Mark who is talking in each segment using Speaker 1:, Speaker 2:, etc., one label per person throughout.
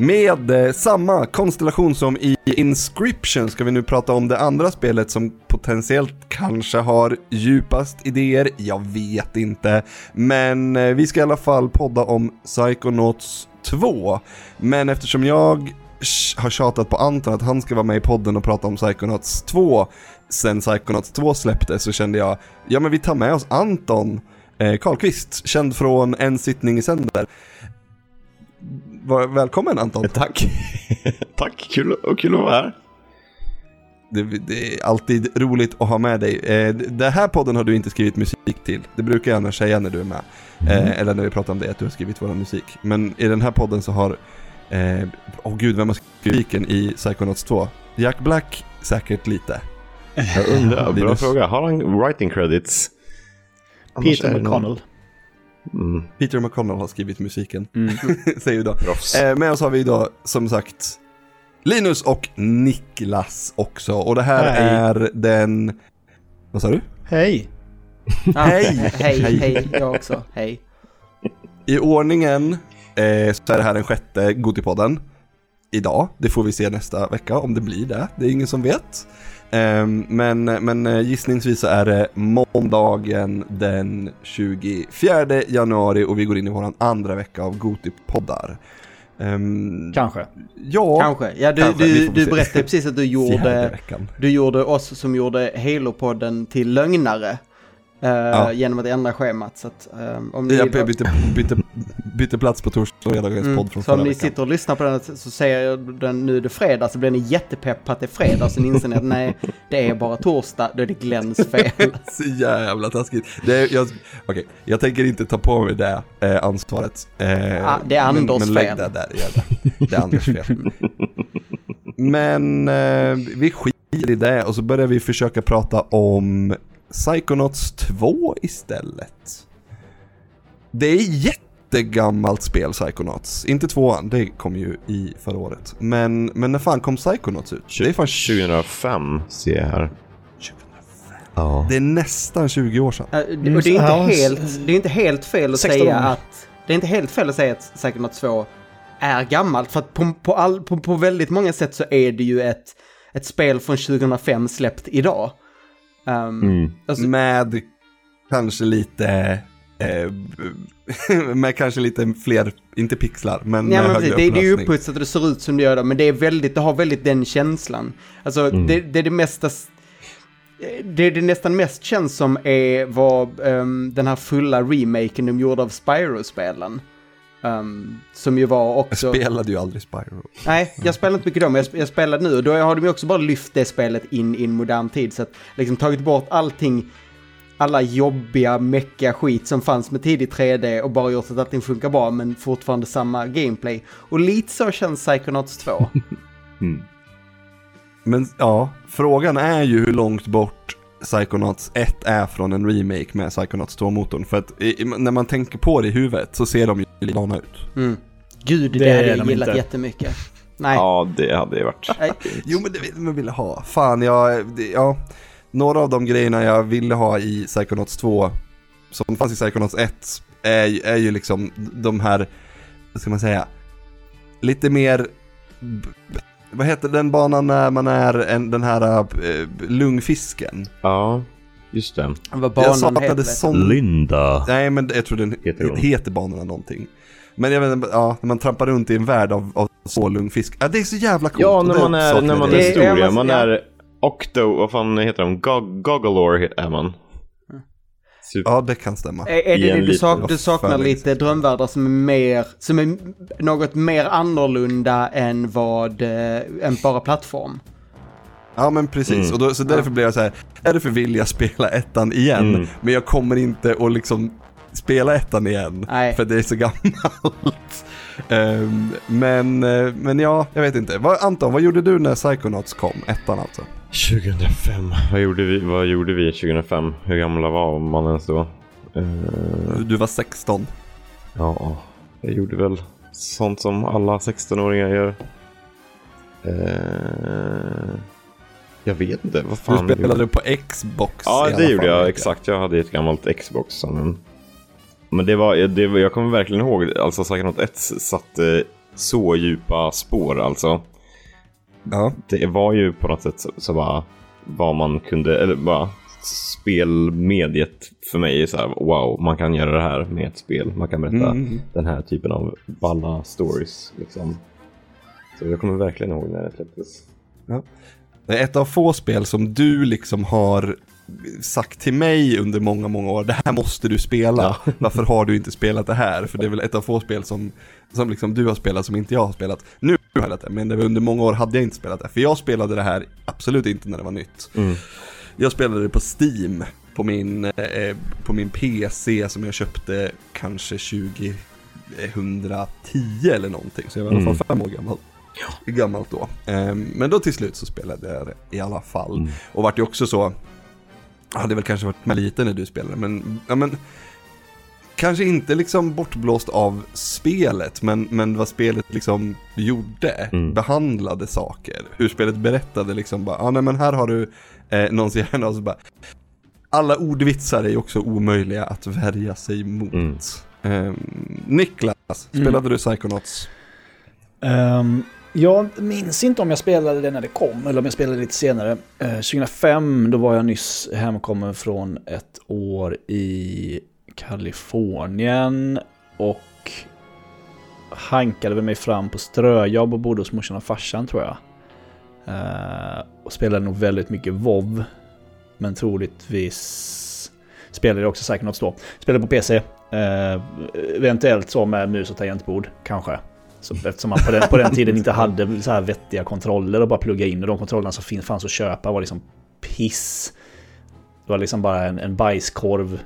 Speaker 1: Med eh, samma konstellation som i Inscription ska vi nu prata om det andra spelet som potentiellt kanske har djupast idéer, jag vet inte. Men eh, vi ska i alla fall podda om Psychonauts 2. Men eftersom jag har tjatat på Anton att han ska vara med i podden och prata om Psychonauts 2 sen Psychonauts 2 släpptes så kände jag, ja men vi tar med oss Anton eh, Karlqvist, känd från En sittning i sänder. Välkommen Anton.
Speaker 2: Tack. Tack, kul, och kul att vara här.
Speaker 1: Det, det, är alltid roligt att ha med dig. Eh, den här podden har du inte skrivit musik till. Det brukar jag annars säga när du är med. Mm. Eh, eller när vi pratar om det, att du har skrivit vår musik. Men i den här podden så har, åh eh, oh gud, vem har skrivit musiken i Psychonauts 2? Jack Black, säkert lite.
Speaker 2: Jag undrar, bra fråga. Har han writing credits?
Speaker 3: Peter McConnell.
Speaker 1: Mm. Peter McConnell har skrivit musiken, mm. säger vi då. Eh, med oss har vi då som sagt Linus och Niklas också. Och det här hej. är den... Vad sa du?
Speaker 3: Hej.
Speaker 4: Ah, hej. hej, hej, jag också. Hej.
Speaker 1: I ordningen eh, så är det här den sjätte Gotipodden. Idag, det får vi se nästa vecka om det blir det. Det är ingen som vet. Ehm, men, men eh, gissningsvis så är det måndagen den 24 januari och vi går in i vår andra vecka av Goti-poddar.
Speaker 3: Um, kanske.
Speaker 4: Ja, kanske. Ja, du, kanske. du, du berättade precis att du gjorde, du gjorde oss som gjorde Halo-podden till lögnare. Uh, ja. Genom att ändra schemat. Så att, um,
Speaker 1: om ni jag bytte, bytte, bytte plats på torsdag och fredagens mm, podd från
Speaker 4: Så om ni sitter och lyssnar på den så säger den nu är det fredag så blir ni jättepepp på att det är fredag. Sen inser ni att nej, det är bara torsdag. Då är det Glenns fel.
Speaker 1: så jävla taskigt. Det jag, okay, jag tänker inte ta på mig det eh, ansvaret.
Speaker 4: Eh, ah, det är Anders men, men fel.
Speaker 1: Det, där, det, det är Anders fel. men eh, vi skiter i det och så börjar vi försöka prata om Psychonauts 2 istället. Det är jättegammalt spel Psychonauts. Inte tvåan, det kom ju i förra året. Men, men när fan kom Psychonauts ut?
Speaker 2: Det är fan 2005 ser jag här.
Speaker 1: 2005? Ja. Det är nästan 20 år sedan.
Speaker 4: Uh, det, och det är inte helt, det är inte helt fel att säga att... Det är inte helt fel att säga att Psychonauts 2 är gammalt. För att på, på, all, på, på väldigt många sätt så är det ju ett, ett spel från 2005 släppt idag.
Speaker 1: Um, mm. alltså, med kanske lite eh, med kanske lite fler, inte pixlar, men
Speaker 4: ja, men precis, det, det är ju upputsat och det ser ut som det gör det, men det är väldigt, det har väldigt den känslan. Alltså mm. det, det är det mesta, det det nästan mest känns som är vad um, den här fulla remaken de gjorde av Spyro-spelen. Um, som ju var också...
Speaker 1: Jag spelade ju aldrig Spyro.
Speaker 4: Nej, jag spelade inte mycket då, men jag, spelade nu. Och då har de ju också bara lyft det spelet in i en modern tid. Så att liksom tagit bort allting, alla jobbiga, meckiga skit som fanns med tidig 3D och bara gjort att allting funkar bra, men fortfarande samma gameplay. Och lite så känns Psychonauts 2. mm.
Speaker 1: Men ja, frågan är ju hur långt bort Psychonauts 1 är från en remake med Psychonauts 2-motorn. För att i, när man tänker på det i huvudet så ser de ju likadana ut.
Speaker 4: Mm. Gud, det, det hade jag gillat inte. jättemycket.
Speaker 2: Nej. Ja, det hade det varit.
Speaker 1: jo, men det vill man ville ha. Fan, jag, det, ja. Några av de grejerna jag ville ha i Psychonauts 2, som fanns i Psychonauts 1, är, är ju liksom de här, vad ska man säga, lite mer vad heter den banan när man är en, den här äh, lungfisken?
Speaker 2: Ja, just det.
Speaker 4: Vad banan jag saknade
Speaker 2: sån... Linda.
Speaker 1: Nej, men jag tror den heter, heter banorna någonting. Men jag vet ja, när man trampar runt i en värld av, av så lungfisk. Ja, det är så jävla coolt.
Speaker 2: Ja, när man är, när man är stor, ja. Man är Octo, vad fan heter de? Goggalore är man.
Speaker 1: Super. Ja, det kan stämma.
Speaker 4: Är, är det det du, sak, du saknar lite drömvärldar som är mer, som är något mer annorlunda än vad, äh, än bara plattform?
Speaker 1: Ja men precis, mm. och då, så därför blir jag så här, därför vill jag spela ettan igen, mm. men jag kommer inte att liksom spela ettan igen, Nej. för det är så gammalt. um, men, eh, men ja, jag vet inte. Vad, Anton, vad gjorde du när Psychonauts kom, ettan alltså?
Speaker 2: 2005, vad gjorde vi, vad gjorde vi 2005? Hur gamla var man ens då?
Speaker 1: Uh, du var 16.
Speaker 2: Ja, jag gjorde väl sånt som alla 16-åringar gör. Uh, jag vet inte, vad fan.
Speaker 1: Du spelade på Xbox
Speaker 2: Ja, det gjorde jag. Exakt, jag hade ett gammalt Xbox. Som Men det var, det, jag kommer verkligen ihåg, alltså Psychonaut 1 satte så djupa spår alltså. Ja. Det var ju på något sätt så, så bara vad man kunde, eller bara spelmediet för mig är så här, wow, man kan göra det här med ett spel. Man kan berätta mm. den här typen av balla stories. Liksom. Så jag kommer verkligen ihåg när det släpptes.
Speaker 1: Ja. Det är ett av få spel som du liksom har sagt till mig under många, många år, det här måste du spela. Ja. Varför har du inte spelat det här? För det är väl ett av få spel som, som liksom du har spelat som inte jag har spelat. Nu spelat det, men under många år hade jag inte spelat det. För jag spelade det här absolut inte när det var nytt. Mm. Jag spelade det på Steam, på min, eh, på min PC som jag köpte kanske 2010 eller någonting. Så jag var i alla fall mm. fem år gammal. Ja. Gammalt då. Eh, men då till slut så spelade jag det i alla fall. Mm. Och vart ju också så, hade väl kanske varit med lite när du spelade, men, ja men kanske inte liksom bortblåst av spelet, men, men vad spelet liksom gjorde, mm. behandlade saker, hur spelet berättade liksom bara, ja ah, nej men här har du eh, någons hjärna och så bara, alla ordvitsar är ju också omöjliga att värja sig mot. Mm. Eh, Niklas, spelade mm. du Psychonauts?
Speaker 3: Um, jag minns inte om jag spelade det när det kom eller om jag spelade lite senare. Eh, 2005 då var jag nyss hemkommen från ett år i Kalifornien och hankade väl mig fram på ströjobb och bodde hos morsan och farsan tror jag. Uh, och spelade nog väldigt mycket WoW. Men troligtvis spelade jag också säkert något då. Spelade på PC. Uh, eh, eventuellt så med mus och tangentbord, kanske. Så, eftersom man på den, på den tiden inte hade så här vettiga kontroller och bara plugga in. Och de kontrollerna som fanns att köpa var liksom piss. Det var liksom bara en, en bajskorv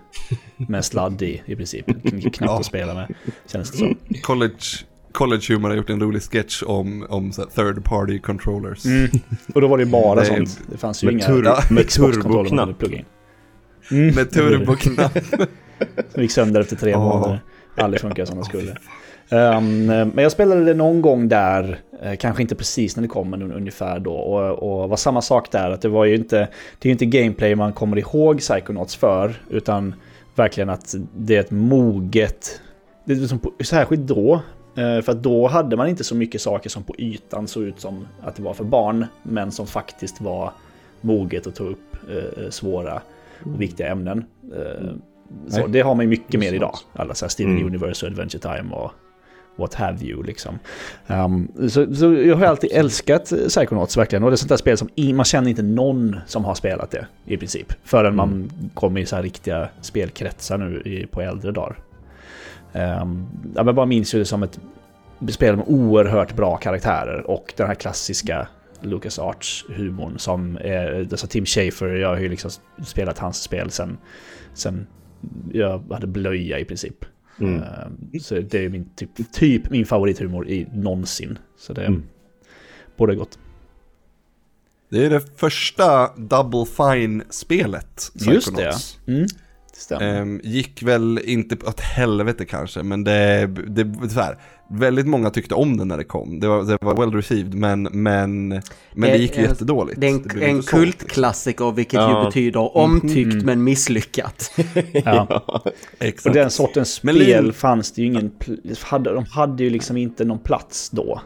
Speaker 3: med sladd i, i princip. Knappt ja. att spela med, känns det som.
Speaker 1: College, College Humor har gjort en rolig sketch om, om third party controllers. Mm.
Speaker 3: Och då var det bara det sånt. Det fanns ju med inga tur ja,
Speaker 1: med turboknapp. Mm. Med turboknapp.
Speaker 3: Som gick sönder efter tre oh. månader. Aldrig funkar som det skulle. Um, men jag spelade det någon gång där, eh, kanske inte precis när det kom, men ungefär då. Och, och var samma sak där, att det var ju inte, det är inte gameplay man kommer ihåg Psychonauts för, utan verkligen att det är ett moget, det är som, särskilt då, eh, för att då hade man inte så mycket saker som på ytan såg ut som att det var för barn, men som faktiskt var moget och tog upp eh, svåra och viktiga ämnen. Eh, så det har man ju mycket mer idag. Alla så här Steven mm. Universe och Adventure Time och what have you liksom. Um, så, så, jag har alltid älskat Psychonauts verkligen. Och det är sånt där spel som man känner inte någon som har spelat det i princip. Förrän mm. man kommer i så här riktiga spelkretsar nu i, på äldre dagar. Um, jag bara minns ju det som ett spel med oerhört bra karaktärer och den här klassiska Lucas Arts-humorn som är, alltså Tim Schafer, jag har ju liksom spelat hans spel sen, sen jag hade blöja i princip. Mm. Uh, så det är min typ, typ min favorithumor i någonsin. Så det mm. borde gott.
Speaker 1: Det är det första Double Fine-spelet.
Speaker 3: Just det, ja. Mm.
Speaker 1: Um, gick väl inte åt helvete kanske, men det, det, det här, väldigt många tyckte om den när det kom. Det var, det var well received, men, men, men det, det gick ju jättedåligt.
Speaker 4: Det är en, det en kultklassiker, vilket ja. ju betyder omtyckt mm. men misslyckat.
Speaker 3: ja. Exakt. Och den sortens spel men, fanns det ju ingen, hade, de hade ju liksom inte någon plats då.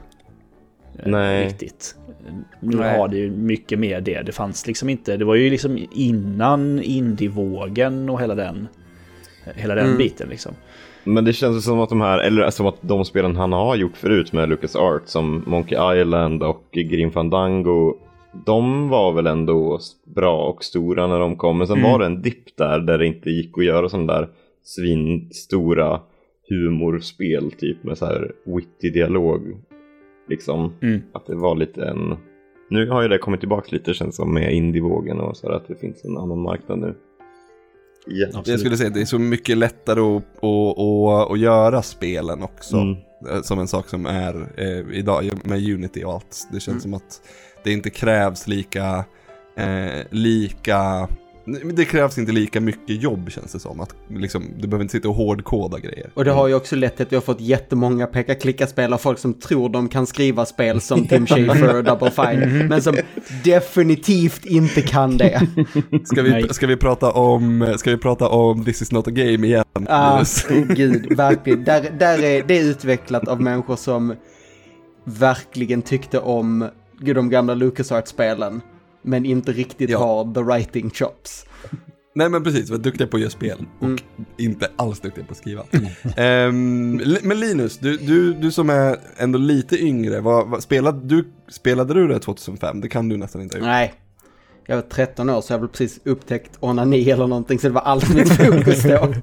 Speaker 2: Eh, Nej.
Speaker 3: Riktigt. Nu Nej. har det ju mycket mer det. Det fanns liksom inte, det var ju liksom innan indievågen och hela den, hela den mm. biten liksom.
Speaker 2: Men det känns som att de här, eller som att de spelen han har gjort förut med Lucas Art som Monkey Island och Grim Fandango de var väl ändå bra och stora när de kom. Men sen mm. var det en dipp där, där det inte gick att göra sån där svinstora humorspel typ med så här witty dialog. Liksom mm. att det var lite en... Nu har ju det kommit tillbaka lite känns som med indievågen och så här, att det finns en annan marknad nu.
Speaker 1: Ja, jag skulle säga att det är så mycket lättare att, att, att, att göra spelen också. Mm. Eh, som en sak som är eh, idag med Unity och allt. Det känns mm. som att det inte krävs lika, eh, lika det krävs inte lika mycket jobb känns det som. Att, liksom, du behöver inte sitta och hårdkoda grejer.
Speaker 4: Och det har ju också lett till att vi har fått jättemånga peka-klicka-spel av folk som tror de kan skriva spel som Tim Schafer och Double Fine. Mm. Men som definitivt inte kan det.
Speaker 1: Ska vi, ska vi, prata, om, ska vi prata om This is not a game igen?
Speaker 4: Ja, ah, gud, verkligen. Där, där är det utvecklat av människor som verkligen tyckte om de gamla LucasArts-spelen. Men inte riktigt
Speaker 1: Ja.
Speaker 4: har the writing chops.
Speaker 1: Nej men precis, var duktiga på att göra spel och
Speaker 4: Mm.
Speaker 1: inte alls duktiga på att skriva. Li- men Linus, du, du, du som är ändå lite yngre, vad, vad, spelade, du, spelade du det 2005? Det kan du nästan inte ha gjort.
Speaker 4: Nej. Jag var 13 år så jag hade precis upptäckt onani eller någonting så det var allt mitt fokus då.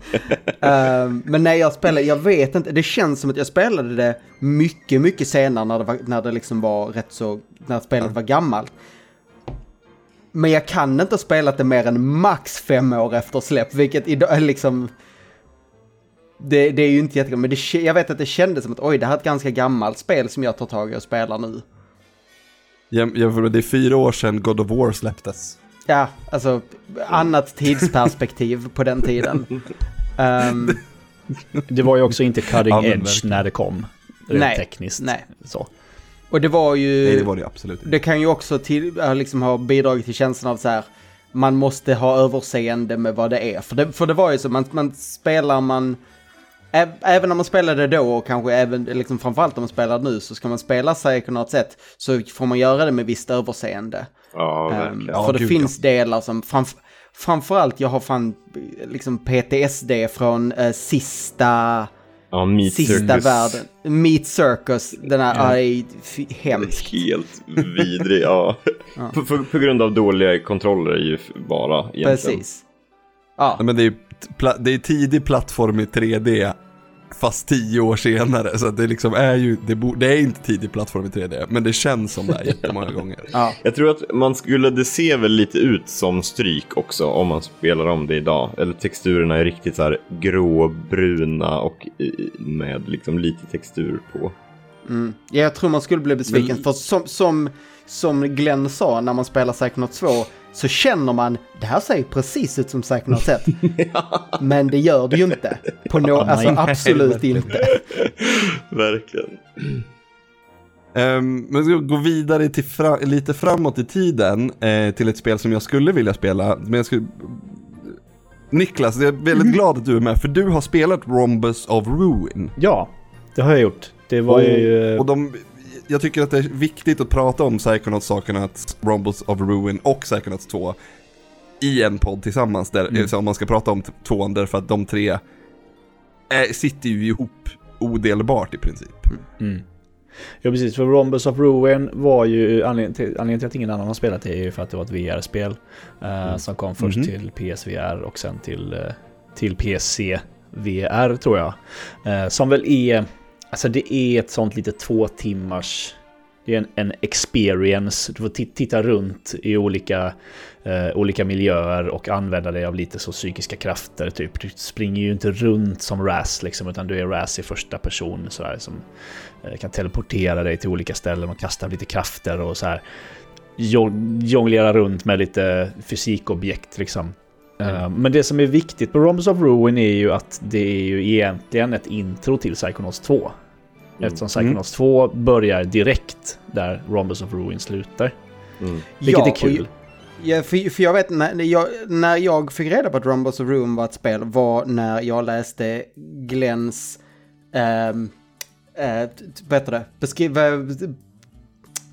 Speaker 4: Ehm, men när jag spelade, jag vet inte, det känns som att jag spelade det mycket, mycket senare när det, var, när det liksom var rätt så, när spelet var gammalt. Men jag kan inte ha spelat det mer än max fem år efter släpp, vilket idag är liksom... Det, det är ju inte jättegott, men det, jag vet att det kändes som att oj, det här är ett ganska gammalt spel som jag tar tag i och spelar nu.
Speaker 1: Jäm- Jämför med det är fyra år sedan God of War släpptes.
Speaker 4: Ja, alltså annat tidsperspektiv på den tiden. Ehm,
Speaker 3: Det var ju också inte cutting edge när det kom.
Speaker 4: Nej,
Speaker 3: tekniskt.
Speaker 4: nej.
Speaker 3: Så.
Speaker 4: Och det var ju...
Speaker 1: Nej det var det absolut inte.
Speaker 4: Det kan ju också till, liksom ha bidragit till känslan av så här, man måste ha överseende med vad det är. För det, för det var ju så, man, man spelar man, ä, även om man spelade då och kanske även, liksom framförallt om man spelar nu, så ska man spela Psychonauts 1 så får man göra det med visst överseende.
Speaker 2: Ja,
Speaker 4: Ehm,
Speaker 2: verkligen.
Speaker 1: Ja,
Speaker 4: för det
Speaker 1: gud,
Speaker 4: finns delar som, framf framförallt jag har fan liksom PTSD från eh, sista,
Speaker 2: Ja, Meat
Speaker 4: sista
Speaker 2: Circus.
Speaker 4: världen. Meat Circus, den här,
Speaker 3: Ja.
Speaker 4: aj, fy- hemskt.
Speaker 2: Helt vidrig, ja.
Speaker 4: Ja.
Speaker 2: På, på, på grund av dåliga kontroller ju f- bara egentligen.
Speaker 4: Precis. Ja.
Speaker 1: Men det är ju det är tidig plattform i 3D, fast tio år senare. Så det liksom är ju, det, bo- det är inte tidig plattform i 3D, men det känns som det är jättemånga gånger.
Speaker 4: Ja.
Speaker 2: Jag tror att man skulle, det ser väl lite ut som stryk också om man spelar om det idag. Eller texturerna är riktigt så här gråbruna och med liksom lite textur på.
Speaker 4: Mm. Ja, jag tror man skulle bli besviken.
Speaker 1: Men-
Speaker 4: För som, som, som Glenn sa när man spelar Psychonauts 2 så känner man det här ser precis ut som Psychonauts 1. Men det gör det ju inte. På no, alltså
Speaker 3: Nej.
Speaker 4: absolut inte.
Speaker 2: Verkligen.
Speaker 1: Um, men ska gå vidare till fra- lite framåt i tiden eh, till ett spel som jag skulle vilja spela. Men jag skulle... Niklas, jag är väldigt glad att du är med, för du har spelat Rhombus of Ruin.
Speaker 3: Ja, det har jag gjort. Det var ju...
Speaker 1: Och de, jag tycker att det är viktigt att prata om Psychonauts, Psychonauts, Rumbles of Ruin och Psychonauts 2 i en podd tillsammans, där,
Speaker 3: Mm.
Speaker 1: så om man ska prata om tvåan, därför att de tre är, sitter ju ihop odelbart i princip.
Speaker 3: Mm. Ja precis, för Rhombus of Ruin var ju anledningen till, anledningen till att ingen annan har spelat det är ju för att det var ett VR-spel. eh, Som kom först
Speaker 1: Mhm.
Speaker 3: till PSVR och sen till, eh, till PC VR tror jag. Eh, som väl är, alltså det är ett sånt lite två timmars det är en, en experience. Du får titta runt i olika, eh, olika miljöer och använda dig av lite så psykiska krafter. Typ. Du springer ju inte runt som Raz liksom, utan du är Raz i första person. Sådär, som eh, kan teleportera dig till olika ställen och kasta lite krafter och så här. Jonglera runt med lite fysikobjekt liksom. Eh, Men det som är viktigt på Rhombus of Ruin är ju att det är ju egentligen ett intro till Psychonauts 2. Eftersom Psychonauts 2 börjar direkt där Rhombus of Ruin slutar.
Speaker 2: Mm.
Speaker 3: Vilket
Speaker 4: Ja,
Speaker 3: är kul.
Speaker 4: Ja, för, för jag vet när jag, när jag fick reda på att Rumbles of Room var ett spel var när jag läste Glens, ähm, äh, t- vad heter det, beskriva,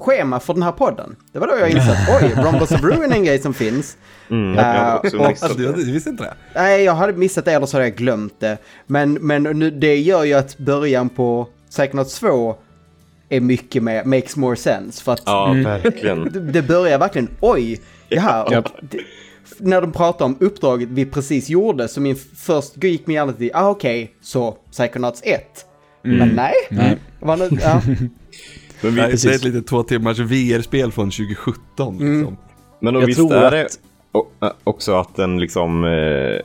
Speaker 4: schema för den här podden. Det var då jag insåg att oj, Rumbles of Ruin är en grej som finns.
Speaker 2: Mm, också
Speaker 4: och-
Speaker 1: Alltså, du,
Speaker 2: det.
Speaker 1: du visste inte det?
Speaker 4: Nej, jag hade missat det eller så hade jag glömt det. Men, men nu, det gör ju att början på Psychonauts 2 är mycket mer, makes more sense. För att
Speaker 2: Ja, verkligen.
Speaker 4: det, det börjar verkligen, oj, jaha.
Speaker 3: Ja.
Speaker 4: Det, när de pratar om uppdraget vi precis gjorde, så min först gick min hjärna till, ah okej, så Psychonauts 1. Men nej.
Speaker 3: Nej.
Speaker 4: Var nu, ja.
Speaker 2: Men, vi,
Speaker 1: Nej, det är ett litet två timmars VR-spel från 2017 liksom.
Speaker 2: men och
Speaker 3: Jag
Speaker 2: visst
Speaker 3: tror
Speaker 2: är
Speaker 3: att-
Speaker 2: det ä, också att den liksom eh,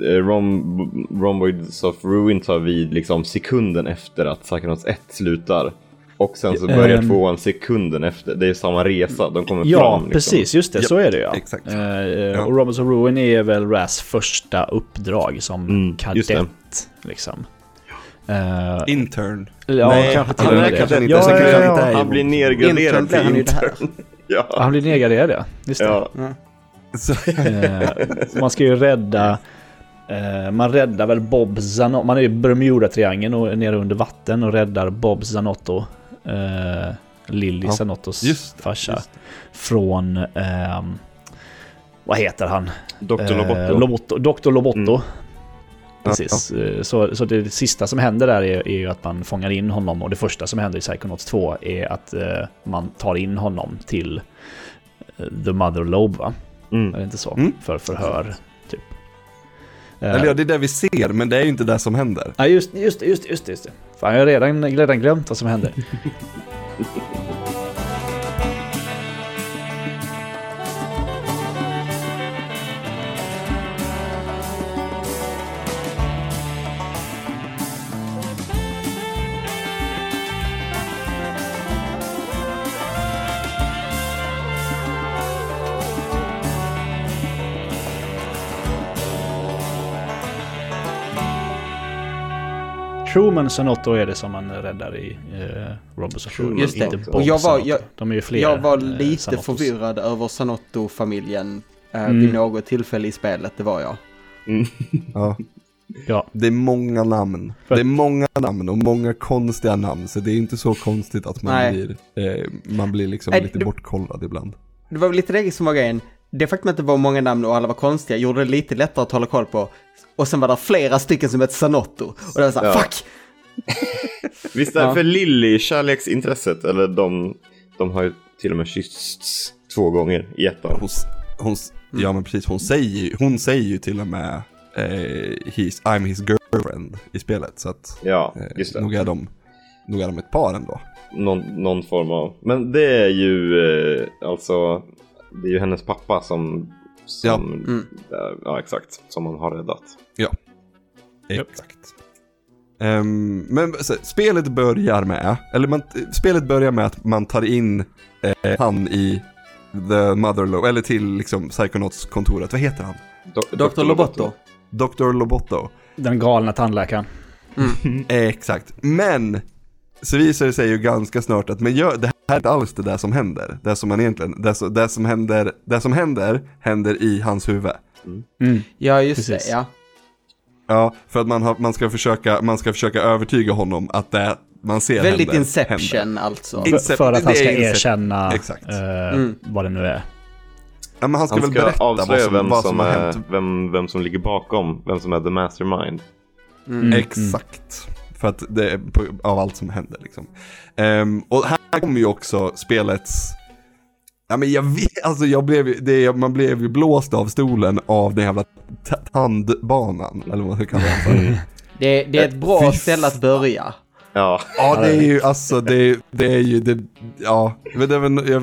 Speaker 2: Rom, Rhomboids of Ruin tar vid liksom sekunden efter att Psychonauts 1 slutar. Och sen så börjar
Speaker 3: Ehm.
Speaker 2: tvåan sekunden efter. Det är samma resa. De kommer
Speaker 3: Ja,
Speaker 2: fram. Liksom.
Speaker 3: precis. Just det.
Speaker 1: Ja,
Speaker 3: så är det ja.
Speaker 1: exakt.
Speaker 3: Eh,
Speaker 1: Ja.
Speaker 3: Och of Ruin är väl Raz första uppdrag som
Speaker 2: Mm, just det.
Speaker 3: kadett. Liksom. Eh,
Speaker 1: Intern.
Speaker 3: ja,
Speaker 2: Nej,
Speaker 3: kanske till
Speaker 2: han
Speaker 3: och med det.
Speaker 2: kadett,
Speaker 3: Ja, ja,
Speaker 1: kanske han
Speaker 3: ja,
Speaker 1: inte
Speaker 3: ja.
Speaker 1: är
Speaker 2: Han blir.
Speaker 4: Intern han ju
Speaker 2: till
Speaker 4: det här.
Speaker 2: intern. Ja.
Speaker 3: Han blir nedgraderad ja. Just det. Eh, man ska ju rädda... eh, man räddar väl Bob Zanotto. Man är i Bermuda-triangeln och är nere under vatten och räddar Bob Zanotto. eh, Lilly
Speaker 1: Ja,
Speaker 3: Sanottos
Speaker 1: just det,
Speaker 3: farsa,
Speaker 1: just
Speaker 3: från, ehm, vad heter han?
Speaker 2: Dr. Loboto.
Speaker 3: Eh, Loboto Dr. Loboto.
Speaker 2: Mm.
Speaker 3: Precis. Eh, Så, så det sista som händer där är, är ju att man fångar in honom och det första som händer i Psychonauts 2 är att eh, man tar in honom till eh, The Mother Lobe, va?
Speaker 2: Mm.
Speaker 3: Är det inte så?
Speaker 1: Mm.
Speaker 3: För förhör, typ. Eh,
Speaker 1: Eller ja, det är det vi ser, men det är ju inte det som händer.
Speaker 3: Ja, just, just, just, det, just, det, just det. Fan, jag har redan, redan glömt vad som hände. Truman Sanotto är det som man räddar i eh, Robinson Crusoe,
Speaker 4: Just det.
Speaker 3: inte
Speaker 2: Och
Speaker 4: jag var- jag-
Speaker 3: De är ju fler.
Speaker 4: Jag var
Speaker 3: eh,
Speaker 4: lite
Speaker 3: Sanottos.
Speaker 4: förvirrad över Sanotto-familjen eh,
Speaker 3: Mm.
Speaker 4: vid något tillfälle i spelet, det var jag.
Speaker 2: Mm.
Speaker 1: Ja.
Speaker 3: Ja,
Speaker 1: Det är många namn.
Speaker 3: För-
Speaker 1: Det är många namn och många konstiga namn, så det är inte så konstigt att man
Speaker 4: Nej.
Speaker 1: blir, eh, man blir liksom
Speaker 4: Nej,
Speaker 1: lite
Speaker 4: det-
Speaker 1: bortkollad ibland.
Speaker 4: Det var väl lite det som var grejen. Det faktum att det var många namn och alla var konstiga gjorde det lite lättare att hålla koll på. Och sen var det flera stycken som hette Sanotto. Och det var så här,
Speaker 2: Ja.
Speaker 4: fuck!
Speaker 2: Visst är
Speaker 4: Ja.
Speaker 2: för Lilly kärleksintresset, eller de, de har ju till och med kyssts två gånger i ettan.
Speaker 1: Hon, hon, Ja men precis, hon säger, ju- hon säger ju till och med eh, he's, I'm his girlfriend i spelet. Så att
Speaker 2: Ja,
Speaker 1: eh,
Speaker 2: just det.
Speaker 1: nog, är de, nog är de ett par ändå.
Speaker 2: Någon, någon form av... Men det är ju eh, alltså... Det är ju hennes pappa som... som
Speaker 1: Ja.
Speaker 4: Mm.
Speaker 2: ja, exakt. Som man har räddat.
Speaker 1: Exakt. Ehm, men så, spelet börjar med, eller man, spelet börjar med att man tar in eh, han i The Motherlow, eller till liksom Psychonauts-kontoret, vad heter han?
Speaker 2: Do-
Speaker 4: Dr. Loboto.
Speaker 1: Dr. Loboto.
Speaker 3: den galna tandläkaren.
Speaker 1: Eh, exakt. Men, så visar det sig ju ganska snart att men gör, det här är inte alls det där som händer. Det som man egentligen, det, som- det som händer, det som händer, händer i hans huvud.
Speaker 3: Mm.
Speaker 4: Ja, just
Speaker 3: Precis.
Speaker 4: det. Ja.
Speaker 1: Ja, för att man, har, man, ska försöka, man ska försöka övertyga honom att det man ser
Speaker 4: Väldigt
Speaker 1: händer,
Speaker 4: Inception
Speaker 1: händer.
Speaker 4: alltså.
Speaker 1: In-
Speaker 3: För, att han ska erkänna
Speaker 1: Exakt.
Speaker 3: eh,
Speaker 4: Mm.
Speaker 3: vad det nu är.
Speaker 1: Ja, men han ska
Speaker 2: Han
Speaker 1: väl
Speaker 2: ska
Speaker 1: berätta vad
Speaker 2: avslöja
Speaker 1: som,
Speaker 2: vem,
Speaker 1: vad
Speaker 2: som är,
Speaker 1: hänt.
Speaker 2: vem, vem som ligger bakom. Vem som är the mastermind.
Speaker 4: Mm.
Speaker 1: Exakt. För att det är på, av allt som händer liksom. Ehm, och här kommer ju också spelets... Ja men jag vet, alltså jag blev det, man blev ju blåst av stolen av den jävla tandbanan, eller vad man ska kalla det.
Speaker 4: Det, det är ett bra
Speaker 1: Fy
Speaker 4: ställe att börja.
Speaker 2: Ja,
Speaker 1: Ja det är ju, alltså det, det är ju, det, ja.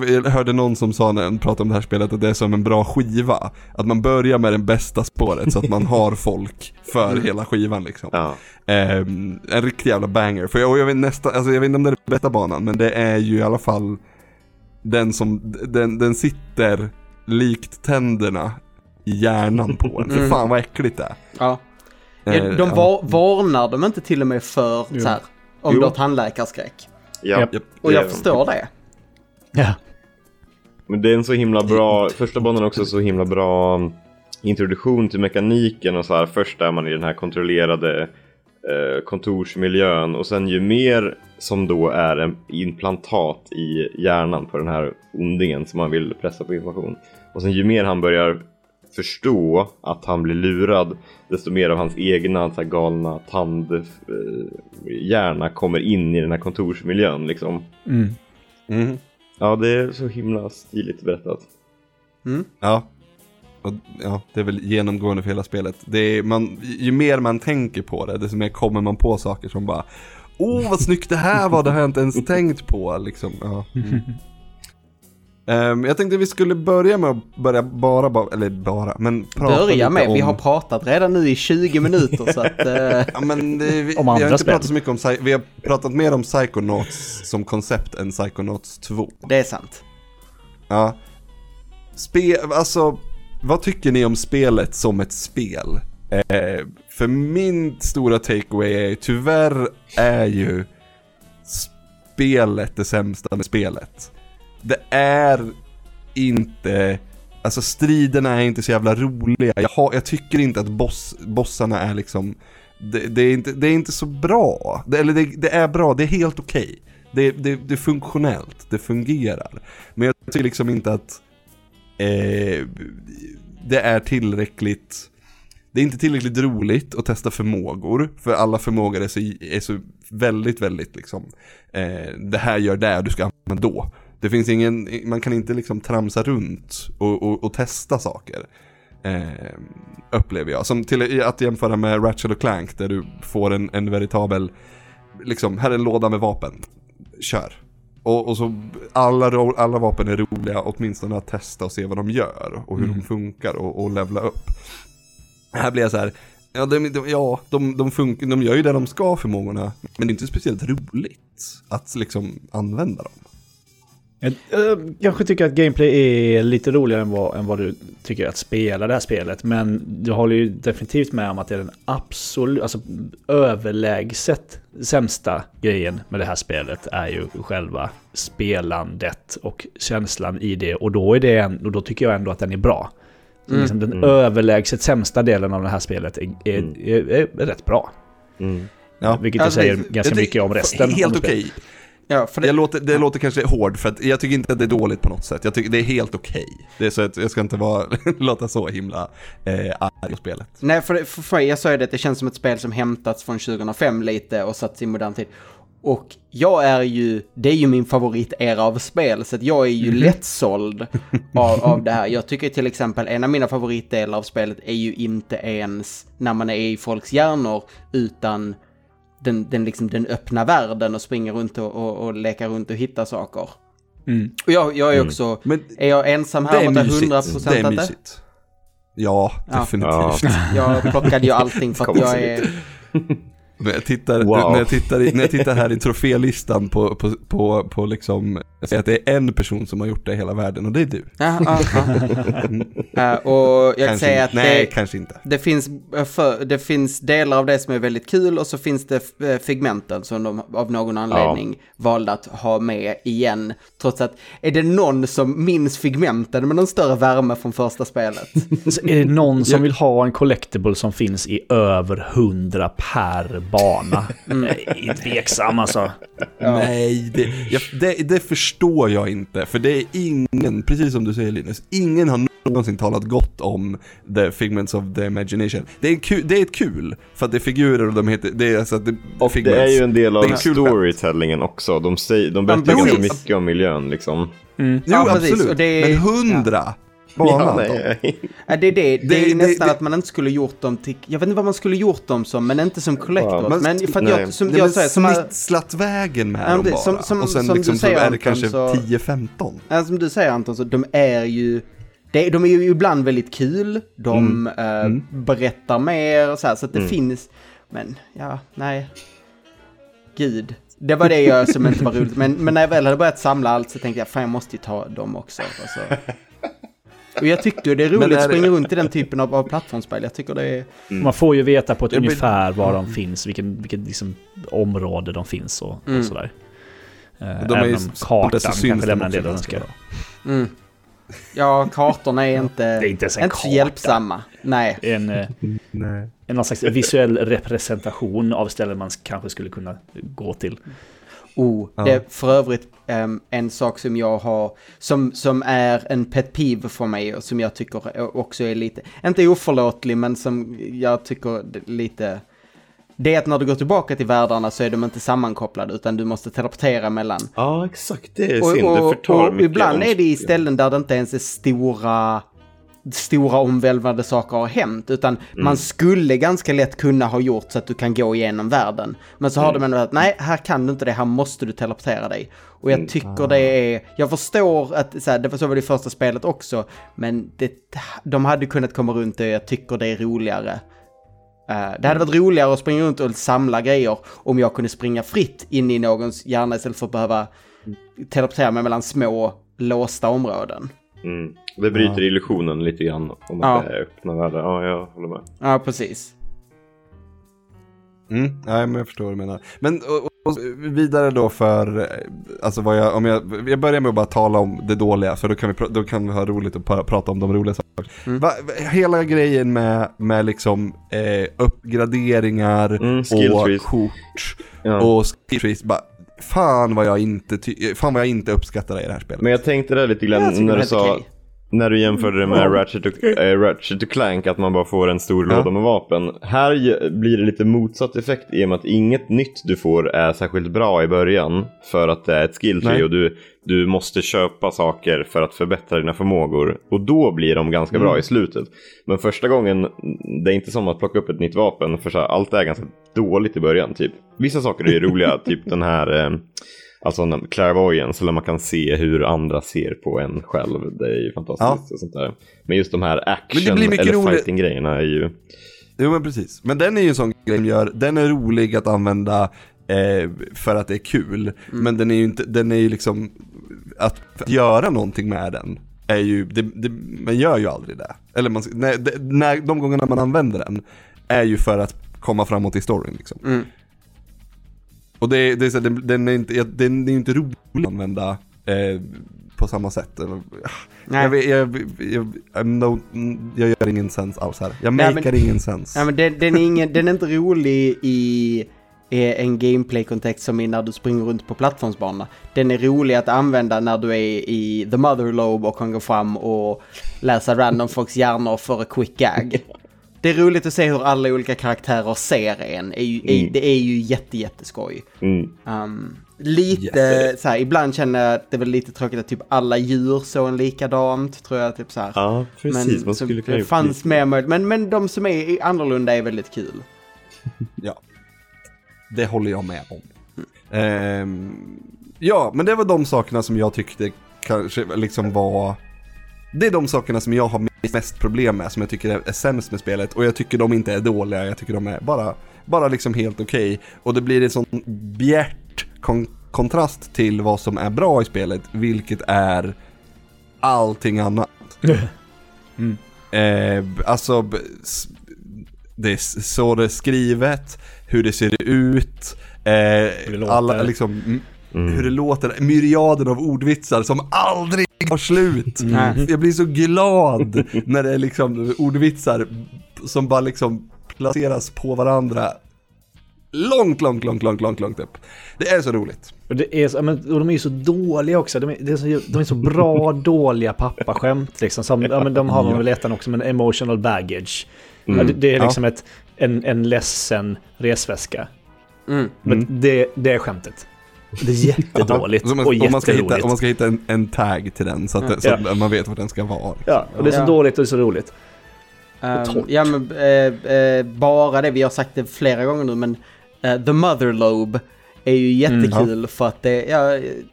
Speaker 1: Jag, hörde någon som sa när de pratade om det här spelet att det är som en bra skiva. Att man börjar med det bästa spåret så att man har folk för hela skivan liksom.
Speaker 2: ja.
Speaker 1: Ehm, en riktig jävla banger. För jag, jag, vet nästan, alltså jag vet inte om det är den bästa banan, men det är ju i alla fall den som, den, den sitter likt tänderna i hjärnan på en. För
Speaker 4: Mm.
Speaker 1: fan vad äckligt det är.
Speaker 4: Ja.
Speaker 1: Eh,
Speaker 4: de var, varnar de inte till och med för
Speaker 3: Jo.
Speaker 4: så här, om
Speaker 1: Jo.
Speaker 4: du har tandläkarskräck?
Speaker 2: ja.
Speaker 3: Japp.
Speaker 4: Och jag förstår det.
Speaker 3: Ja.
Speaker 2: Men det är en så himla bra, första banan är också så himla bra introduktion till mekaniken och så här. Först är man i den här kontrollerade eh, kontorsmiljön och sen ju mer som då är en implantat i hjärnan på den här ondingen som man vill pressa på information. Och sen ju mer han börjar förstå att han blir lurad desto mer av hans egna så här, galna tandhjärna kommer in i den här kontorsmiljön liksom.
Speaker 3: Mm.
Speaker 1: Mhm.
Speaker 2: Ja, det är så himla stiligt berättat.
Speaker 1: Ja. Och, ja, det är väl genomgående för hela spelet. Det är, man, ju mer man tänker på det, desto mer kommer man på saker som bara Åh vad snyggt det här var, det har jag inte ens tänkt på liksom. Ja. Ehm, jag tänkte vi skulle börja med att börja bara, bara eller bara, men prata
Speaker 4: Börja
Speaker 1: lite
Speaker 4: med,
Speaker 1: om...
Speaker 4: vi har pratat redan nu i 20 minuter så att... Eh,
Speaker 1: Ja, men det, vi,
Speaker 3: Om
Speaker 1: vi har
Speaker 3: andra
Speaker 1: inte
Speaker 3: spel.
Speaker 1: pratat så mycket om, Psy- vi har pratat mer om Psychonauts som koncept än Psychonauts 2.
Speaker 4: det är sant.
Speaker 1: Ja. Spe, alltså, vad tycker ni om spelet som ett spel? Eh, för min stora takeaway är tyvärr är ju spelet det sämsta med spelet. Det är inte, alltså striderna är inte så jävla roliga. Jag, har, jag tycker inte att boss, bossarna är liksom, det, det, är, inte, det är inte så bra. Det, eller det, det är bra, det är helt okej. Det, det, det är funktionellt, det fungerar. Men jag tycker liksom inte att eh, det är tillräckligt det är inte tillräckligt roligt att testa förmågor, för alla förmågor är så, är så väldigt, väldigt liksom, eh, det här gör det du ska använda då. Det finns ingen, man kan inte liksom tramsa runt och, och, och testa saker. Eh, upplever jag. Som till att jämföra med Ratchet och Clank där du får en, en veritabel, liksom, här är en låda med vapen. Kör. Och, och så alla, alla vapen är roliga åtminstone att testa och se vad de gör och hur
Speaker 3: Mm.
Speaker 1: de funkar och, och levla upp. Här blir jag så här, ja, de, de, ja de, de, funkar, de gör ju det de ska förmågorna, men det är inte speciellt roligt att liksom använda dem.
Speaker 3: Jag äh, kanske tycker att gameplay är lite roligare än vad, än vad du tycker att spela det här spelet. Men du håller ju definitivt med om att det är den absolut, alltså överlägset sämsta grejen med det här spelet är ju själva spelandet och känslan i det. Och då, är det en, och då tycker jag ändå att den är bra.
Speaker 4: Mm.
Speaker 3: liksom den
Speaker 2: Mm.
Speaker 3: överlägset sämsta delen av det här spelet är, är,
Speaker 2: Mm.
Speaker 3: är, är, rätt bra.
Speaker 2: Mm.
Speaker 1: Ja.
Speaker 3: Vilket
Speaker 4: Alltså,
Speaker 3: jag säger
Speaker 4: det-
Speaker 3: ganska
Speaker 1: det-
Speaker 3: mycket om resten.
Speaker 1: Helt okej.
Speaker 3: spelet.
Speaker 4: Ja, för
Speaker 1: Det,
Speaker 4: det,
Speaker 1: låter, det låter kanske hård för att jag tycker inte att det är dåligt på något sätt. Jag tycker det är helt okej. Det är så att jag ska inte vara, låta så himla eh, arg på spelet.
Speaker 4: nej, för, för, för jag sa ju det att det känns som ett spel som hämtats från 2005 lite och satts i modern tid. Och jag är ju, det är ju min favoritera av spel, så att jag är ju lättsåld av, av det här. Jag tycker till exempel en av mina favoritdelar av spelet är ju inte ens när man är i folks hjärnor, utan den, den, liksom, den öppna världen och springer runt och, och, och leka runt och hitta saker.
Speaker 3: Mm.
Speaker 4: Och jag, jag är
Speaker 2: Mm.
Speaker 4: också,
Speaker 1: Men
Speaker 4: är jag ensam här
Speaker 1: är
Speaker 4: inte
Speaker 1: mysigt.
Speaker 4: 100%
Speaker 1: Det är
Speaker 4: att det?
Speaker 1: mysigt. Ja,
Speaker 4: Ja.
Speaker 1: definitivt.
Speaker 4: Jag plockade ju allting för att jag är...
Speaker 1: När jag tittar,
Speaker 2: Wow.
Speaker 1: när jag tittar, i, när jag tittar här i trofélistan på, på, på, på liksom, jag säger att det är en person som har gjort det i hela världen och det är du.
Speaker 4: Ja, ja, ja. Eh, och jag kan säga
Speaker 1: inte.
Speaker 4: att
Speaker 1: Nej,
Speaker 4: det,
Speaker 1: kanske inte.
Speaker 4: det, finns, eh, för, det finns delar av det som är väldigt kul och så finns det eh, figmenten som de av någon anledning valde att ha med igen. Trots att, är det någon som minns figmenten med någon större värme från första spelet?
Speaker 3: Är det någon som vill ha en collectible som finns i över 100 per bana? Mm. Tveksam alltså.
Speaker 1: Nej, det, jag, det, det förstår jag inte. För det är ingen, precis som du säger Linus, ingen har någonsin talat gott om The Figments of the Imagination. Det är, kul, det är ett kul, för att det är figurer och de heter, det är alltså det,
Speaker 2: Och
Speaker 1: figments.
Speaker 2: det är ju en del av storytellingen också. De, säger, de berättar
Speaker 4: Ja,
Speaker 2: ganska mycket om miljön liksom.
Speaker 1: Jo,
Speaker 4: Ja,
Speaker 1: absolut.
Speaker 4: är-
Speaker 1: Men hundra
Speaker 2: Ja,
Speaker 1: då?
Speaker 2: nej.
Speaker 4: Ja, det är det. Det,
Speaker 1: Det-
Speaker 4: är
Speaker 1: det-
Speaker 4: nästan
Speaker 1: det-
Speaker 4: att man inte skulle gjort dem till... Jag vet inte vad man skulle gjort dem som, men inte som collectors.
Speaker 2: Wow.
Speaker 4: Men,
Speaker 1: Men-
Speaker 4: för att
Speaker 2: nej.
Speaker 4: jag, som
Speaker 1: Nej,
Speaker 4: jag säger, som
Speaker 1: snitslat vägen med
Speaker 4: Ja,
Speaker 1: dem bara.
Speaker 4: som- som-
Speaker 1: och sen
Speaker 4: som
Speaker 1: liksom
Speaker 4: du
Speaker 1: så
Speaker 4: säger,
Speaker 1: är det kanske
Speaker 4: så-
Speaker 1: 10-15.
Speaker 4: Ja, som du säger Anton, så de är ju... Det, de är ju ibland väldigt kul, de eh, berättar mer och så här, så att det finns... Men, ja, nej. Gud. Det var det jag som inte var roligt. Men, men när jag väl hade börjat samla allt så tänkte jag, fan jag måste ju ta dem också. Och, så. Och jag tyckte ju det är roligt att springa runt i den typen av, av plattformsspel. Jag tycker det är...
Speaker 3: Man får ju veta på ett
Speaker 1: Jag blir-
Speaker 3: ungefär var de finns, vilken, vilket liksom område de finns och,
Speaker 4: Mm.
Speaker 3: och sådär. Eh,
Speaker 1: De
Speaker 3: Även om kartan kanske lämnar en del att önska.
Speaker 4: Mm. Ja, kartorna är inte,
Speaker 3: Det är inte ens en
Speaker 4: inte
Speaker 3: karta.
Speaker 4: hjälpsamma. Nej.
Speaker 3: En, eh,
Speaker 1: Nej.
Speaker 3: en någon slags visuell representation av ställen man kanske skulle kunna gå till.
Speaker 4: Oh,
Speaker 1: Ja.
Speaker 4: det är för övrigt ehm, en sak som jag har, som, som är en pet peeve för mig och som jag tycker också är lite, inte oförlåtlig, men som jag tycker lite, det är att när du går tillbaka till världarna så är de inte sammankopplade utan du måste teleportera mellan.
Speaker 2: Ja, exakt. Det är
Speaker 4: Och,
Speaker 2: synd. det
Speaker 4: och,
Speaker 2: förtar
Speaker 4: och
Speaker 2: mycket
Speaker 4: ibland är det i ställen där det inte ens är stora stora omvälvande saker har hänt, utan
Speaker 2: Mm.
Speaker 4: man skulle ganska lätt kunna ha gjort så att du kan gå igenom världen. Men så har
Speaker 2: Mm.
Speaker 4: de ändå att nej, här kan du inte det, här måste du teleportera dig. Och
Speaker 2: Mm.
Speaker 4: jag tycker det är, jag förstår att så här, det var så var det första spelet också, men det, de hade kunnat komma runt det och jag tycker det är roligare. Eh, det hade varit roligare att springa runt och samla grejer om jag kunde springa fritt in i någons hjärna istället för att behöva teleportera mig mellan små låsta områden.
Speaker 2: Mm. Det bryter illusionen lite grann om att
Speaker 4: Ja.
Speaker 2: det är öppna världar. Ja, jag håller med.
Speaker 4: Ja, precis.
Speaker 1: Mm, nej men jag förstår vad du menar. Men och, och, vidare då för, eh, alltså vad jag, om jag, jag börjar med att bara tala om det dåliga, för då kan vi, då kan vi ha roligt att pra- prata om de roliga sakerna.
Speaker 4: Mm.
Speaker 1: Va, hela grejen med, med liksom eh, uppgraderingar
Speaker 2: Mm,
Speaker 1: och kort
Speaker 2: Ja.
Speaker 1: och skill trees, bara, fan vad jag inte, fan vad jag inte uppskattar det i det här spelet.
Speaker 2: Men jag tänkte det lite grann när du sa,
Speaker 4: okej.
Speaker 2: När du jämförde det med Ratchet och, äh, Ratchet och Clank, att man bara får en stor
Speaker 1: Ja.
Speaker 2: låda med vapen. Här blir det lite motsatt effekt i och med att inget nytt du får är särskilt bra i början för att det är ett skill tree
Speaker 1: Nej.
Speaker 2: och du, du måste köpa saker för att förbättra dina förmågor och då blir de ganska
Speaker 1: Mm.
Speaker 2: bra i slutet. Men första gången, det är inte som att plocka upp ett nytt vapen för så här, allt är ganska dåligt i början typ. Vissa saker är ju roliga, typ den här eh, Alltså en clairvoyance, eller man kan se hur andra ser på en själv. Det är ju fantastiskt. Och sånt där. Men just de här action eller fighting-grejerna är ju...
Speaker 1: Jo men precis. Men den är ju en sån grej som gör, den är rolig att använda eh, för att det är kul. Men den är ju inte, den är ju liksom, att, att göra någonting med den är ju, det, det, man gör ju aldrig det. Eller man, när, när, de gångerna man använder den är ju för att komma framåt i storyn liksom.
Speaker 4: Mm.
Speaker 1: Och det, det är så, den, den är inte, den är inte rolig att använda eh, på samma sätt.
Speaker 4: Nej.
Speaker 1: jag, jag, jag, I'm no, jag gör ingen sens alls här. Jag
Speaker 4: Nej,
Speaker 1: makar
Speaker 4: men-
Speaker 1: ingen sens.
Speaker 4: Ja, men den, den, är ingen, den är inte rolig i en gameplay-kontext som i när du springer runt på plattformsbana. Den är rolig att använda när du är i the mother lobe och kan gå fram och läsa random folks hjärnor för a quick gag. Det är roligt att se hur alla olika karaktärer ser en. Är ju, är,
Speaker 2: Mm.
Speaker 4: det är ju jätte, jätteskoj.
Speaker 2: Mm.
Speaker 4: Um, lite
Speaker 1: Jätte.
Speaker 4: så här, ibland känner jag att det är väl lite tråkigt att typ alla djur såg en likadant, tror jag. Typ så här.
Speaker 2: Ja, precis. man
Speaker 4: så
Speaker 2: skulle kunna
Speaker 4: det fanns mer möjligt. Men, men de som är annorlunda är väldigt kul.
Speaker 1: Ja. Det håller jag med om. Ehm, ja, men det var de sakerna som jag tyckte kanske liksom var... Det är de sakerna som jag har mest problem med, som jag tycker är, sämst med spelet. Och jag tycker de inte är dåliga, jag tycker de är bara, bara liksom helt okej. Och det blir en sån bjärt kon- kontrast till vad som är bra i spelet, vilket är allting annat.
Speaker 3: Mm.
Speaker 1: Eh, alltså, det är så det är skrivet, hur det ser ut, eh, alla liksom,
Speaker 2: Mm.
Speaker 1: hur det låter, myriaden av ordvitsar som aldrig har slut.
Speaker 4: Nej.
Speaker 1: Jag blir så glad när det är liksom ordvitsar som bara liksom placeras på varandra långt, långt, långt, långt, långt, långt upp. Det är så roligt.
Speaker 3: Och, det är, så- ja, men, och de är ju så dåliga också. De är, det är så, de är så bra, dåliga pappaskämt. Liksom. Som, ja, men de har man väl i ettan också, men emotional baggage. Ja, det, det är liksom ett, en, en ledsen resväska.
Speaker 4: Mm.
Speaker 3: Men det, det är skämtet. Det är jättedåligt
Speaker 1: Så man,
Speaker 3: och
Speaker 1: om, man ska hitta, om man ska hitta en, en tag till den så att, det, så att man vet vart den ska vara.
Speaker 3: Ja, och det är så
Speaker 4: Ja.
Speaker 3: dåligt och det är så roligt.
Speaker 4: Um, ja, men eh, eh, bara det, vi har sagt det flera gånger nu, men eh, The Mother Lobe är ju jättekul för att det, ja,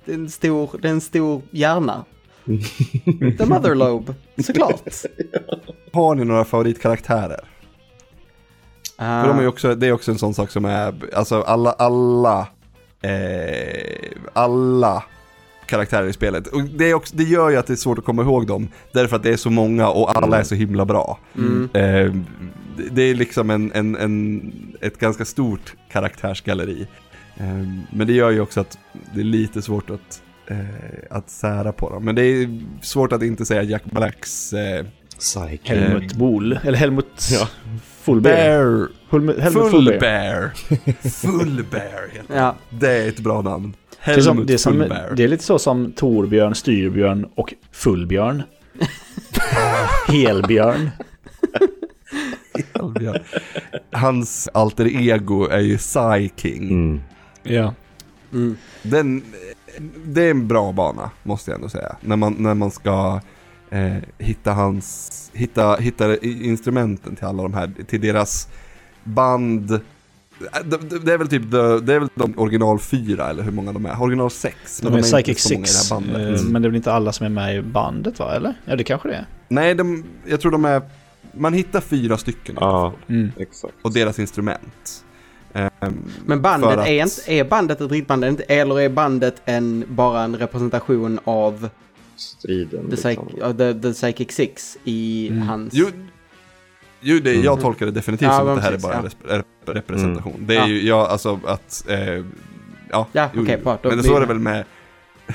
Speaker 4: det, är en stor, det är en stor hjärna. The Mother Lobe, såklart.
Speaker 1: Har ni några favoritkaraktärer? För de är också, det är också en sån sak som är, alltså alla, alla, eh, alla karaktärer i spelet. Och det, är också, det gör ju att det är svårt att komma ihåg dem, därför att det är så många och alla är så himla bra.
Speaker 4: Mm.
Speaker 1: Eh, det- det är liksom en, en, en, ett ganska stort karaktärsgalleri. Eh, men det gör ju också att det är lite svårt att, eh, att sära på dem. Men det är svårt att inte säga Jack Blacks eh,
Speaker 2: Psych.
Speaker 3: Helmut Bohl, eller Helmut
Speaker 2: Ja.
Speaker 3: Fullbear.
Speaker 1: Bear.
Speaker 3: Helmut, Helmut
Speaker 1: Full
Speaker 3: Fullbear.
Speaker 1: Bear. Full Bear heter det.
Speaker 4: Ja,
Speaker 1: Det är ett bra namn.
Speaker 3: Det är, som,
Speaker 1: Helmut
Speaker 3: det, är som, det är lite så som Torbjörn, Styrbjörn och Fullbjörn. Helbjörn.
Speaker 1: Helbjörn. Hans alter ego är ju Psy King.
Speaker 2: Mm.
Speaker 3: Ja.
Speaker 4: mm.
Speaker 1: Den, det är en bra bana, måste jag ändå säga. När man, när man ska eh, hitta hans, hitta, hitta instrumenten till alla de här, till deras band. Det, det, är väl typ the, det är väl de original fyra eller hur många de är? Original sex.
Speaker 3: De
Speaker 1: men
Speaker 3: är
Speaker 1: inte
Speaker 3: Psychic Six,
Speaker 1: det här bandet.
Speaker 3: eh,
Speaker 2: Mm.
Speaker 3: men det är väl inte alla som är med i bandet va? Eller? Ja, det kanske det är.
Speaker 1: Nej, de, jag tror de är, man hittar fyra stycken
Speaker 2: Ja.
Speaker 3: Mm.
Speaker 2: exakt.
Speaker 1: Och deras instrument. Ehm,
Speaker 4: Men bandet,
Speaker 1: att-
Speaker 4: är, inte, är bandet ett riktigt band eller inte? Eller är bandet en, bara en representation av
Speaker 2: Striden.
Speaker 4: The, Psych,
Speaker 2: liksom.
Speaker 4: ja, the, the Psychic Six i
Speaker 3: Mm.
Speaker 4: hans...
Speaker 1: Jo, jo det, jag
Speaker 2: Mm.
Speaker 1: tolkar det definitivt
Speaker 4: Ja,
Speaker 1: som att det här är
Speaker 4: precis,
Speaker 1: bara en
Speaker 4: ja.
Speaker 1: rep- rep- representation. Det är
Speaker 4: Ja.
Speaker 1: ju, ja alltså att, eh, ja.
Speaker 4: Ja,
Speaker 1: jo,
Speaker 4: då
Speaker 1: Men så är det
Speaker 4: det-
Speaker 1: väl med,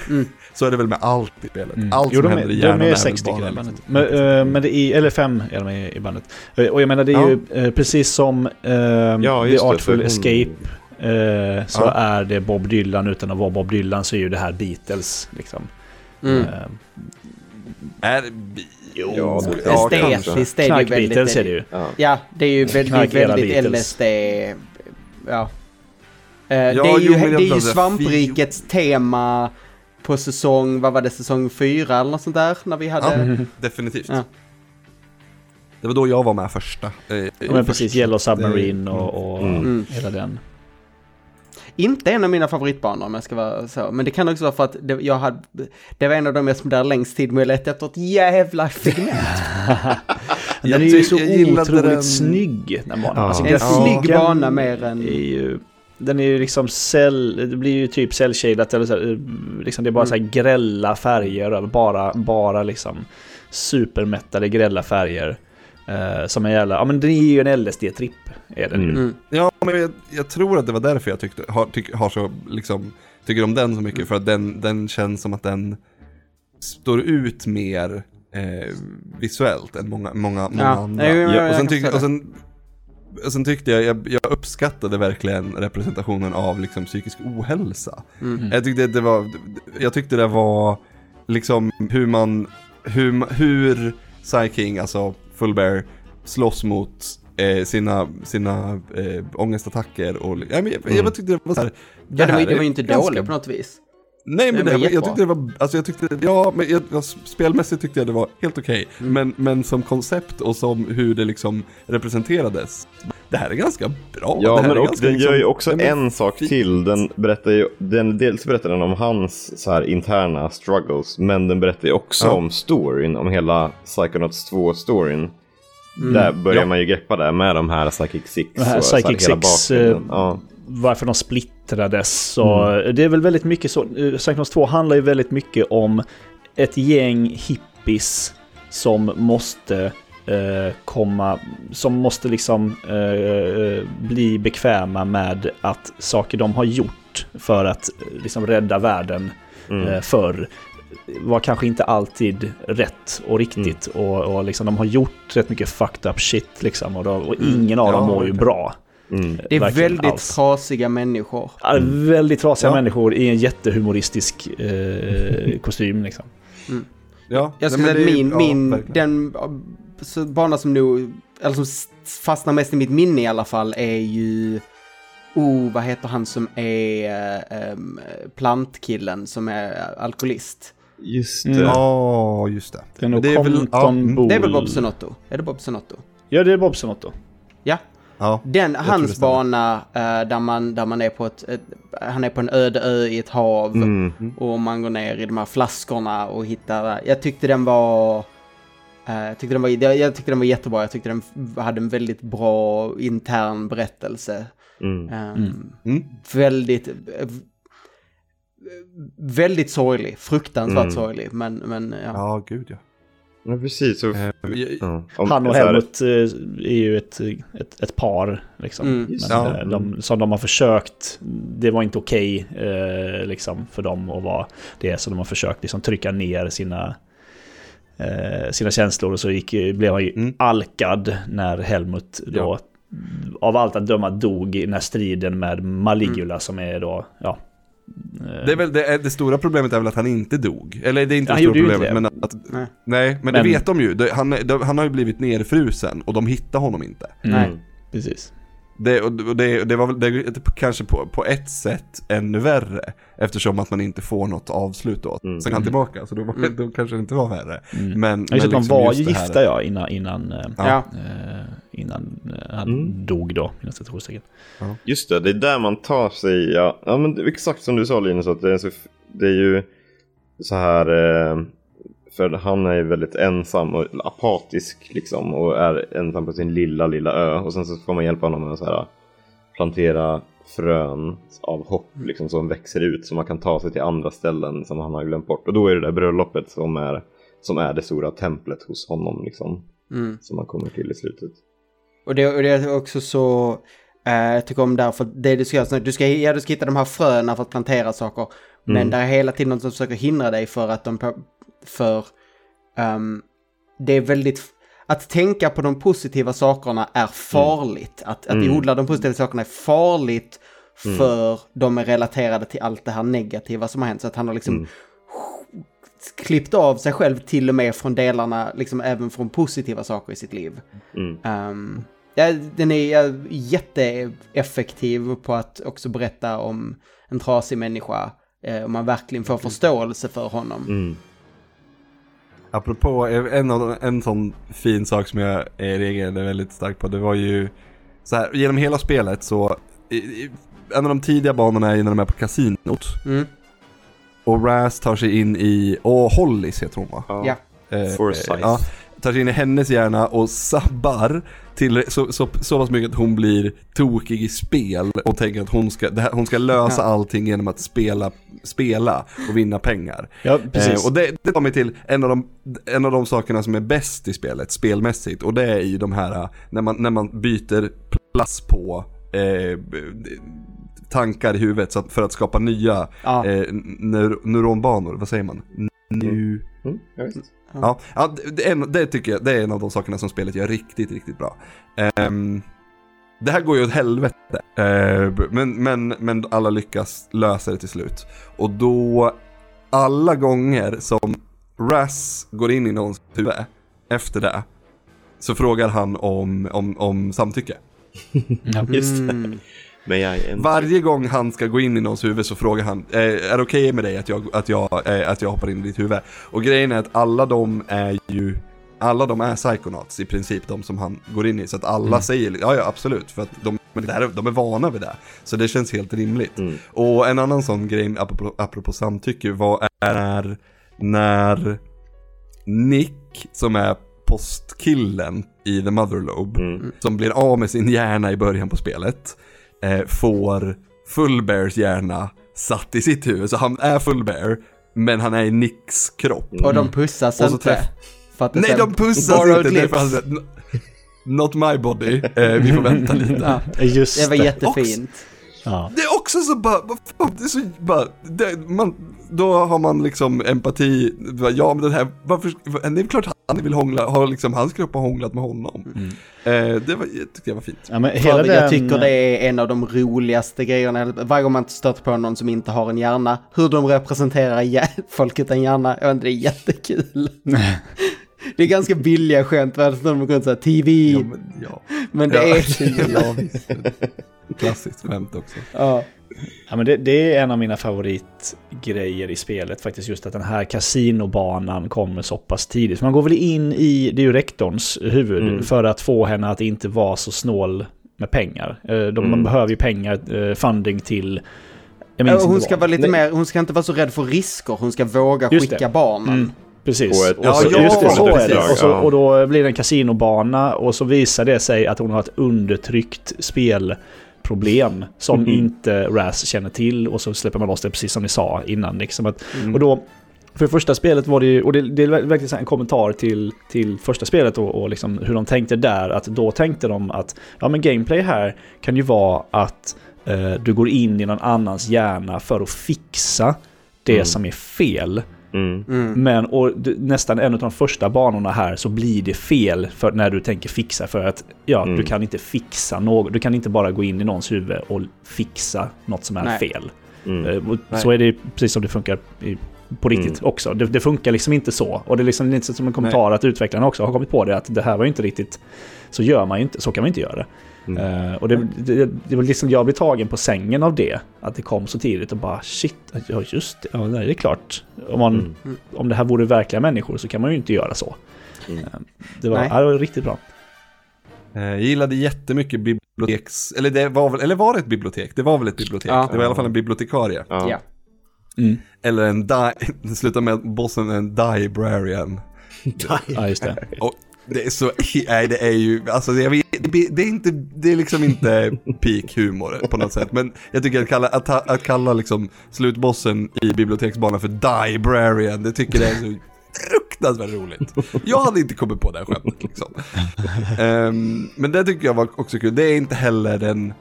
Speaker 4: Mm.
Speaker 1: så är det väl med allt i spelet.
Speaker 3: Mm.
Speaker 1: Allt
Speaker 3: jo,
Speaker 1: som
Speaker 3: de
Speaker 1: händer i
Speaker 3: är,
Speaker 1: hjärnan
Speaker 3: de är
Speaker 1: väl
Speaker 3: sex stycken
Speaker 1: bara
Speaker 3: i bandet.
Speaker 1: liksom-
Speaker 3: Men, eh, men det är, eller fem är de i, bandet. Eh, och jag menar det är
Speaker 1: Ja.
Speaker 3: ju eh, precis som
Speaker 2: Ja,
Speaker 3: The
Speaker 2: det,
Speaker 3: Artful
Speaker 2: hon-
Speaker 3: Escape eh, så
Speaker 1: Ja.
Speaker 3: är det Bob Dylan. Utan att vara Bob Dylan så är ju det här Beatles. Liksom.
Speaker 4: Mm.
Speaker 3: Eh,
Speaker 1: Är...
Speaker 2: Ja,
Speaker 1: Ja,
Speaker 4: Estetiskt är det ju väldigt...
Speaker 3: Är det ju.
Speaker 2: Ja.
Speaker 4: Ja, det är ju väldigt, väldigt. LSD. Ja. Eh, det är
Speaker 1: jo,
Speaker 4: ju, det är ju svamprikets tema på säsong, vad var det, säsong fyra eller något sånt där? När vi hade...
Speaker 1: Ja, definitivt.
Speaker 4: Ja.
Speaker 1: Det var då jag var med första. Eh,
Speaker 3: Ja, men precis. Yellow Submarine och, och
Speaker 2: Mm.
Speaker 3: hela den.
Speaker 4: Inte en av mina favoritbanor om jag ska vara så. Men det kan också vara för att det, jag hade, det var en av de jag spenderade längst tid med att leta efter ett jävla segment.
Speaker 3: Den är ju så otroligt
Speaker 1: den-
Speaker 3: snygg, den banan.
Speaker 2: Ja.
Speaker 3: Alltså,
Speaker 4: En
Speaker 3: grafiken
Speaker 4: snygg bana mer än...
Speaker 3: är ju... Den är ju liksom cell, det blir ju typ cell-shadat eller så, här, liksom det är bara så här grälla färger bara, bara liksom supermättade grälla färger. Eh, som en jävla, ja men det är ju en LSD-tripp, är ju.
Speaker 2: Mm.
Speaker 4: Mm.
Speaker 1: Ja, men jag, jag tror att det var därför jag tyckte, har, tyck, har så, liksom, tycker om den så mycket. För att den, den känns som att den står ut mer eh, visuellt än många, många, många
Speaker 4: Ja,
Speaker 1: andra.
Speaker 4: jag- jag
Speaker 1: och, sen tyck, och, sen, och sen tyckte jag, jag, jag uppskattade verkligen representationen av liksom, psykisk ohälsa.
Speaker 4: Mm.
Speaker 1: Jag tyckte det var, jag tyckte det var liksom hur man, hur, hur Psy King, alltså Full Bear, slåss mot eh, sina, sina eh, ångestattacker och, ja, men jag, jag,
Speaker 2: Mm.
Speaker 1: tyckte det var så här,
Speaker 4: Ja, det var, det var ju inte
Speaker 1: ganska-
Speaker 4: dåligt på något vis.
Speaker 1: Nej men
Speaker 4: det
Speaker 1: det, jag tyckte det var, alltså jag tyckte, ja men jag, jag, spelmässigt tyckte jag det var helt okej.
Speaker 4: Mm.
Speaker 1: Men, men som koncept och som hur det liksom representerades, det här är ganska bra.
Speaker 2: Ja,
Speaker 1: här
Speaker 2: men och
Speaker 1: ganska
Speaker 2: den gör ju
Speaker 1: liksom-
Speaker 2: också
Speaker 1: den är
Speaker 2: en sak till. Den berättar ju, den, dels berättar den om hans så här, interna struggles, men den berättar ju också
Speaker 1: Ja.
Speaker 2: om storyn, om hela Psychonauts 2-storyn.
Speaker 4: Mm.
Speaker 2: Där börjar
Speaker 1: Ja.
Speaker 2: man ju greppa det med de här Psychic Six.
Speaker 3: Här
Speaker 2: och så
Speaker 3: Psychic
Speaker 2: hela
Speaker 3: Six,
Speaker 2: bakgrunden.
Speaker 3: eh,
Speaker 2: Ja.
Speaker 3: varför de splittrades. Och Det är väl väldigt mycket så. eh, Psychonauts 2 handlar ju väldigt mycket om ett gäng hippies som måste eh, komma, som måste liksom eh, eh, bli bekväma med att saker de har gjort för att eh, liksom rädda världen
Speaker 2: Mm.
Speaker 3: eh, förr var kanske inte alltid rätt och riktigt. Och, och liksom de har gjort rätt mycket fucked up shit liksom. Och, då, och ingen av
Speaker 1: Ja,
Speaker 3: dem mår ju bra.
Speaker 2: Mm.
Speaker 4: Det är
Speaker 3: Verkligen
Speaker 4: väldigt
Speaker 3: alls.
Speaker 4: trasiga människor.
Speaker 3: Ja, väldigt trasiga
Speaker 1: Ja.
Speaker 3: människor i en jättehumoristisk eh, kostym liksom.
Speaker 1: Ja,
Speaker 4: Jag skulle säga att min,
Speaker 1: ja,
Speaker 4: min den så bana som nog, eller som fastnar mest i mitt minne i alla fall är ju, oh, vad heter han som är em, plantkillen som är alkoholist?
Speaker 2: Just
Speaker 3: Mm.
Speaker 2: det.
Speaker 1: Ja, just det.
Speaker 3: Det är nog
Speaker 1: det är väl- ja, mm.
Speaker 4: Det är väl Bob Sonotto? Är det Bob Sonotto?
Speaker 3: Ja, det är Bob Sonotto.
Speaker 4: Ja,
Speaker 1: Ja,
Speaker 4: den, hans bana eh, där, man, där man är på ett, ett, han är på en öde ö i ett hav.
Speaker 2: Mm.
Speaker 4: Och man går ner i de här flaskorna och hittar... Jag tyckte den var... eh, jag, tyckte den var jag, jag tyckte den var jättebra. Jag tyckte den hade en väldigt bra intern berättelse.
Speaker 2: Mm.
Speaker 4: Ehm,
Speaker 1: Mm.
Speaker 4: Väldigt... eh, Väldigt sorglig. Fruktansvärt
Speaker 2: Mm.
Speaker 4: sorglig. Men, men ja.
Speaker 1: ja gud ja.
Speaker 2: Ja, precis. Så,
Speaker 1: Eh,
Speaker 2: ja.
Speaker 3: Han och Helmut är ju ett, ett, ett par. Liksom.
Speaker 4: Mm.
Speaker 3: Men,
Speaker 1: Ja.
Speaker 3: de, som de har försökt, det var inte okej eh, liksom, för dem att vara det. Så de har försökt liksom, trycka ner sina, sina känslor. Och så gick, blev han ju
Speaker 1: Mm.
Speaker 3: alkad när Helmut då,
Speaker 1: Ja.
Speaker 3: av allt att döma dog i den här striden med Maligula som är då, ja. eh,
Speaker 1: Det, är väl, det, är, det stora problemet är väl att han inte dog. Eller det är inte
Speaker 3: Han
Speaker 1: det stora problemet,
Speaker 3: det.
Speaker 1: men att...
Speaker 4: Nej.
Speaker 1: Nej, men,
Speaker 3: Men-
Speaker 1: det vet de ju. Han, de, han har ju blivit nerfrusen och de hittar honom inte.
Speaker 3: mm,
Speaker 2: Mm.
Speaker 3: Precis.
Speaker 1: Det, och det, det var väl det, kanske på, på ett sätt ännu värre. Eftersom att man inte får något avslut då.
Speaker 2: Mm.
Speaker 1: Sen kan han tillbaka, så då, var,
Speaker 4: Mm.
Speaker 1: då kanske det inte var värre.
Speaker 3: Mm.
Speaker 1: Men,
Speaker 3: Ja,
Speaker 1: men
Speaker 3: de var ju gifta ja, innan, innan, eh,
Speaker 1: Ja.
Speaker 4: Ja.
Speaker 3: eh, innan eh, han
Speaker 2: Mm.
Speaker 3: dog då, inom citationstecken.
Speaker 2: Just det, det är där man tar sig, ja, ja men exakt som du sa Linus, att det är, så, det är ju så här, eh, för han är ju väldigt ensam och apatisk liksom och är ensam på sin lilla, lilla ö och sen så får man hjälpa honom med att så här, plantera frön av hopp liksom som växer ut så man kan ta sig till andra ställen som han har glömt bort och då är det där bröllopet som är, som är det stora templet hos honom liksom
Speaker 4: Mm.
Speaker 2: som man kommer till i slutet.
Speaker 4: Och det, och det är också så... eh, jag tycker om därför det du ska göra. Du ska, ja, du ska hitta de här fröna för att plantera saker. Men
Speaker 2: Mm.
Speaker 4: det är hela tiden något som försöker hindra dig för att de... För... ehm, det är väldigt... Att tänka på de positiva sakerna är farligt. Att, att
Speaker 2: Mm.
Speaker 4: odla de positiva sakerna är farligt för de är relaterade till allt det här negativa som har hänt. Så att han har liksom klippt av sig själv till och med från delarna, liksom även från positiva saker i sitt liv.
Speaker 2: Mm.
Speaker 4: Um, ja, den är jätteeffektiv på att också berätta om en trasig människa. Eh, och man verkligen får förståelse för honom.
Speaker 2: Mm.
Speaker 1: Apropå en, av, en sån fin sak som jag reagerade väldigt starkt på, det var ju så här, genom hela spelet så, i, i, en av de tidiga banorna är ju när de är på kasinot.
Speaker 4: Mm.
Speaker 1: Och Raz tar sig in i, och Hollis heter hon va?
Speaker 4: Ja.
Speaker 1: Eh,
Speaker 2: Forsyth.
Speaker 1: ja, tar sig in i hennes hjärna och sabbar till så, så, så pass mycket att hon blir tokig i spel och tänker att hon ska, här, hon ska lösa allting genom att spela, spela och vinna pengar.
Speaker 3: Ja, precis.
Speaker 1: Eh, och det, det tar mig till en av, de, en av de sakerna som är bäst i spelet, spelmässigt. Och det är ju de här, när man, när man byter plats på eh, tankar i huvudet så att, för att skapa nya
Speaker 4: Ja.
Speaker 1: eh, neur, neuronbanor, vad säger man? Nu...
Speaker 2: Mm, ja, visst.
Speaker 1: Ja, ja det, det, är en, det tycker jag det är en av de sakerna som spelet gör riktigt, riktigt bra. Ehm, det här går ju åt helvete, eh, men, men, men alla lyckas lösa det till slut. Och då, alla gånger som Raz går in i någons huvud efter det, så frågar han om, om, om samtycke.
Speaker 3: Ja.
Speaker 2: Just det.
Speaker 1: Varje gång han ska gå in i någons huvud så frågar han, eh, är det okej med dig att jag, att, jag, eh, att jag hoppar in i ditt huvud? Och grejen är att alla de är ju, alla de är psychonauts i princip, de som han går in i. Så att alla
Speaker 3: Mm.
Speaker 1: säger, ja ja absolut, för att de, de är vana vid det. Så det känns helt rimligt.
Speaker 2: Mm.
Speaker 1: Och en annan sån grej, apropå, apropå samtycke, vad är när Nick, som är postkillen i The Motherlobe,
Speaker 2: Mm.
Speaker 1: som blir av med sin hjärna i början på spelet, eh, får Fullbears hjärna satt i sitt huvud. Så han är Fullbear, men han är i Nicks kropp.
Speaker 4: Och de pussas
Speaker 1: Och så
Speaker 4: inte. För att det
Speaker 1: Nej, de pussas inte! Därför
Speaker 4: lips.
Speaker 1: han säger, Not my body, eh, vi får vänta lite.
Speaker 4: Ja,
Speaker 3: Just
Speaker 4: det var
Speaker 3: det.
Speaker 4: jättefint.
Speaker 3: Ja.
Speaker 1: Det är också så bara, det är så bara, det, man, då har man liksom empati, ja men den här, varför, det är klart han vill hångla, har liksom hans kropp har hånglat med honom. Eh, det var, jag tyckte jag var fint.
Speaker 3: Ja, men
Speaker 4: För
Speaker 3: hela
Speaker 4: jag
Speaker 3: den,
Speaker 4: tycker det är en av de roligaste grejerna. Varje gång man stöter på någon som inte har en hjärna, hur de representerar folk utan hjärna, jag vet inte, det är jättekul. det är ganska billiga skämt, står de runt såhär, TV,
Speaker 1: Ja,
Speaker 4: men,
Speaker 1: men, ja.
Speaker 4: det
Speaker 1: ja,
Speaker 4: är...
Speaker 1: ja. Klassiskt skämt också.
Speaker 4: ja.
Speaker 3: Ja, men det, det är en av mina favoritgrejer i spelet faktiskt. Just att den här kasinobanan kommer så pass tidigt. För man går väl in i, det är ju rektorns huvud,
Speaker 2: Mm.
Speaker 3: för att få henne att inte vara så snål med pengar. Eh, De, Man
Speaker 2: Mm.
Speaker 3: behöver ju pengar, eh, funding till... Jag minns
Speaker 4: Hon
Speaker 3: inte
Speaker 4: ska vara lite
Speaker 3: Nej,
Speaker 4: mer, hon ska inte vara så rädd för risker, hon ska våga
Speaker 3: Just det.
Speaker 4: skicka barnen.
Speaker 3: Mm, precis.
Speaker 2: Ett-
Speaker 3: och, så,
Speaker 1: Ja,
Speaker 3: just det,
Speaker 1: ja,
Speaker 3: så är det.
Speaker 2: precis.
Speaker 3: Och, så,
Speaker 2: Ja.
Speaker 3: och då blir det en kasinobana och så visar det sig att hon har ett undertryckt spelproblem som
Speaker 2: Mhm.
Speaker 3: inte Raz känner till och så släpper man loss det precis som ni sa innan. Liksom att,
Speaker 4: Mm.
Speaker 3: Och då, för första spelet var det ju, och det, det är verkligen en kommentar till, till första spelet och, och liksom hur de tänkte där, att då tänkte de att ja men gameplay här kan ju vara att eh, du går in i någon annans hjärna för att fixa det
Speaker 2: Mm.
Speaker 3: som är fel.
Speaker 2: Mm.
Speaker 4: Mm.
Speaker 3: Men och nästan en av de första banorna här så blir det fel för när du tänker fixa för att ja,
Speaker 2: Mm.
Speaker 3: du kan inte fixa något. Du kan inte bara gå in i någons huvud och fixa något som är
Speaker 4: Nej.
Speaker 3: fel.
Speaker 2: Mm.
Speaker 3: Eh,
Speaker 1: Nej.
Speaker 3: Så är det precis som det funkar i, på riktigt
Speaker 2: Mm.
Speaker 3: också. Det, det funkar liksom inte så. Och det är liksom lite som en kommentar att utvecklarna också har kommit på det att det här var ju inte riktigt... Så gör man ju inte, så kan man inte göra.
Speaker 2: Mm.
Speaker 3: Eh, och det, det, det var liksom jag blev tagen på sängen av det. Att det kom så tidigt och bara shit, ja just det, ja, nej, det är klart. Om, man,
Speaker 2: Mm.
Speaker 3: om det här vore verkliga människor så kan man ju inte göra så.
Speaker 2: Mm.
Speaker 3: Eh, Det var, ja, det var riktigt bra.
Speaker 1: Eh, Jag gillade jättemycket biblioteks... Eller, det var väl, eller var det ett bibliotek? Det var väl ett bibliotek?
Speaker 4: Ja.
Speaker 1: Det var i alla fall en bibliotekarie.
Speaker 2: Ja.
Speaker 4: Ja.
Speaker 3: Mm.
Speaker 1: Eller en di... Det slutar med bossen en librarian.
Speaker 3: Ja, just det.
Speaker 1: Och det är så... Nej, det är ju... Alltså, jag vet, det, det är inte... Det är liksom inte peak humor på något sätt. Men jag tycker att kalla, att, att kalla liksom slutbossen i biblioteksbanan för librarian, det tycker jag är så fruktansvärt roligt. Jag hade inte kommit på det här skämtet liksom. Ehm, men det tycker jag var också kul. Det är inte heller den...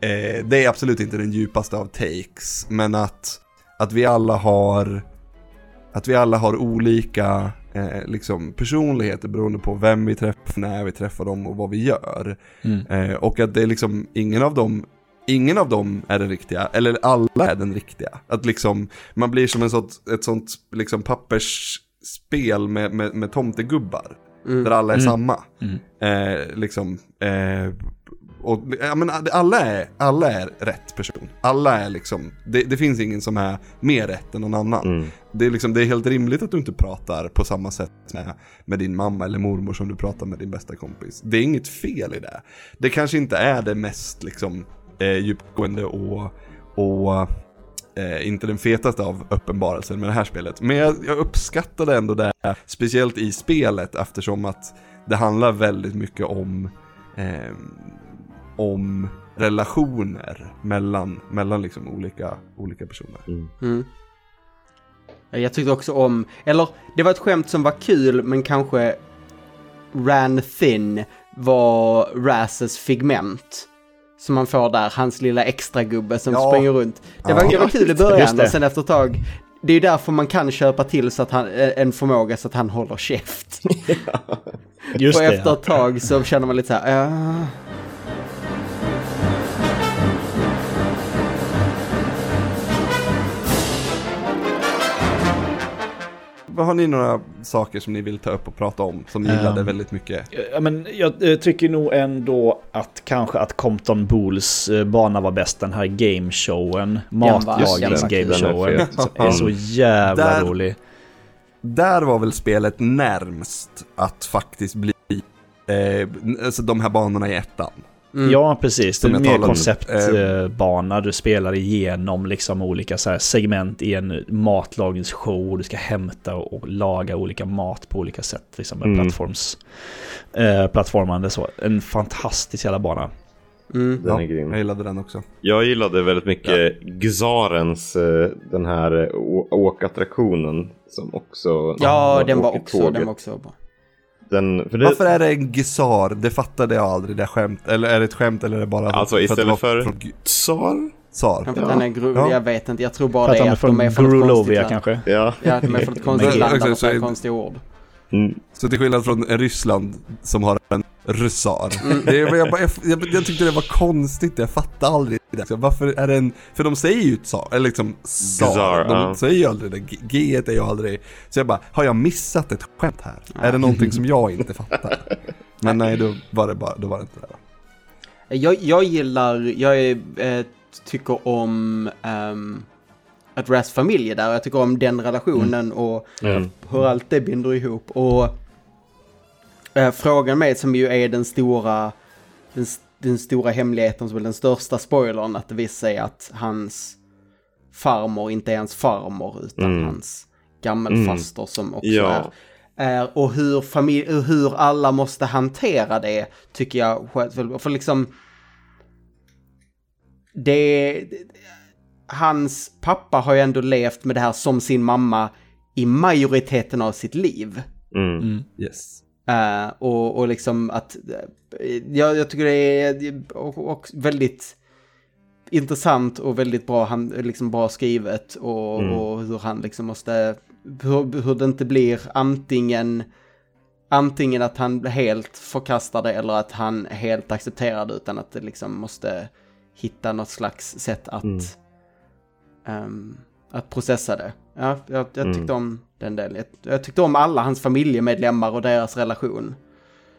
Speaker 1: Eh, det är absolut inte den djupaste av takes. Men att, att vi alla har... Att vi alla har olika eh, liksom personligheter beroende på vem vi träffar, när vi träffar dem och vad vi gör.
Speaker 3: Mm.
Speaker 1: Eh, och att det är liksom ingen av dem ingen av dem är den riktiga, eller alla är den riktiga. Att liksom, man blir som en sånt, ett sånt liksom pappersspel med, med, med tomtegubbar. Där alla är samma. Eh, liksom, eh, och, ja, men alla, är, alla är rätt person. Alla är liksom, det, det finns ingen som är mer rätt än någon annan. Det, är liksom, det är helt rimligt att du inte pratar på samma sätt med, med din mamma eller mormor som du pratar med din bästa kompis. Det är inget fel i det. Det kanske inte är det mest liksom, eh, djupgående och, och eh, inte den fetaste av uppenbarelser med det här spelet. Men jag, jag uppskattade ändå det, speciellt i spelet eftersom att det handlar väldigt mycket om eh, om relationer mellan, mellan liksom olika, olika personer.
Speaker 4: Mm. Jag tyckte också om, eller det var ett skämt som var kul men kanske ran thin var Razes figment. Som man får där, hans lilla extra gubbe som
Speaker 1: Ja.
Speaker 4: springer runt. Det var,
Speaker 1: Ja.
Speaker 4: det var kul i början och sen efter ett tag. Det är ju därför man kan köpa till så att han, eh, en förmåga så att han håller käft.
Speaker 3: Just
Speaker 4: och
Speaker 3: det.
Speaker 4: efter ett tag så känner man lite så här, ja.
Speaker 1: Har ni några saker som ni vill ta upp och prata om som ni gillade
Speaker 3: Ehm.
Speaker 1: väldigt mycket?
Speaker 3: Ja, men jag tycker nog ändå att kanske att Compton Bulls eh, bana var bäst. Den här gameshowen. Matlagningsgameshowen.
Speaker 2: är
Speaker 3: så jävla
Speaker 1: Där-
Speaker 3: rolig.
Speaker 1: Där var väl spelet närmst att faktiskt bli eh, alltså de här banorna i ettan.
Speaker 4: Mm.
Speaker 3: Ja, precis. Det är mer konceptbana. Du spelar igenom liksom olika så här segment i en matlagningsshow. Du ska hämta och laga olika mat på olika sätt. Liksom med
Speaker 2: Mm.
Speaker 3: plattforms, eh, plattformande så. En fantastisk jävla bana.
Speaker 4: Mm.
Speaker 2: Den är
Speaker 1: Jag gillade den också.
Speaker 2: Jag gillade väldigt mycket Gzarens, eh, den här eh, åkattraktionen som också...
Speaker 4: Ja, den var också, den var också bra.
Speaker 2: Den, för det,
Speaker 1: Varför är det en gizar? Det fattade jag aldrig, det skämt. Eller är det ett skämt eller är det bara
Speaker 2: Alltså
Speaker 1: att det
Speaker 2: istället för
Speaker 1: från G-
Speaker 2: Tsar?
Speaker 1: Tsar?
Speaker 4: För
Speaker 2: Ja.
Speaker 4: att den är gru-
Speaker 1: Ja.
Speaker 4: Jag vet inte, jag tror bara
Speaker 3: För att
Speaker 4: det
Speaker 3: de
Speaker 4: är att de
Speaker 3: från
Speaker 4: är från ett konstigt land.
Speaker 3: kanske.
Speaker 2: Ja.
Speaker 4: Ja, de är från ett konstigt land de
Speaker 1: så
Speaker 4: konstiga ord.
Speaker 2: Mm.
Speaker 1: Så till skillnad från Ryssland som har en ryssar. Det, är- jag, bara- jag, jag, jag tyckte det var konstigt, jag fattade aldrig det. Så varför är det en, för de säger ju tsar, eller liksom tsar. De
Speaker 2: ja.
Speaker 1: säger ju aldrig det, G- G är ju aldrig. Så jag bara, har jag missat ett skämt här? Är det någonting som jag inte fattar? Men nej, då var det bara, då var det inte det.
Speaker 4: Jag, jag gillar, jag är, eh, tycker om um, att Ras familj är där jag tycker om den relationen och
Speaker 2: Mm.
Speaker 4: hur allt det binder ihop. Och eh, frågan med som ju är den stora, den, den stora hemligheten som är den största spoilern att det visar sig att hans farmor inte är hans farmor utan
Speaker 2: Mm.
Speaker 4: hans gammelfaster som också
Speaker 2: Ja.
Speaker 4: är är och hur, familj, hur alla måste hantera det tycker jag själv. För liksom det, hans pappa har ju ändå levt med det här som sin mamma i majoriteten av sitt liv.
Speaker 2: Mm.
Speaker 1: Yes.
Speaker 4: Eh, och, och liksom att, eh, jag, jag tycker det är och, och väldigt intressant och väldigt bra, han, liksom bra skrivet och,
Speaker 2: Mm.
Speaker 4: och hur han liksom måste, hur, hur det inte blir antingen, antingen att han helt förkastar det eller att han helt accepterar det utan att det liksom måste hitta något slags sätt att,
Speaker 2: Mm.
Speaker 4: Ehm, att processa det. Ja, jag, jag
Speaker 2: Mm.
Speaker 4: tyckte om den delen. Jag, jag tyckte om alla hans familjemedlemmar och deras relation.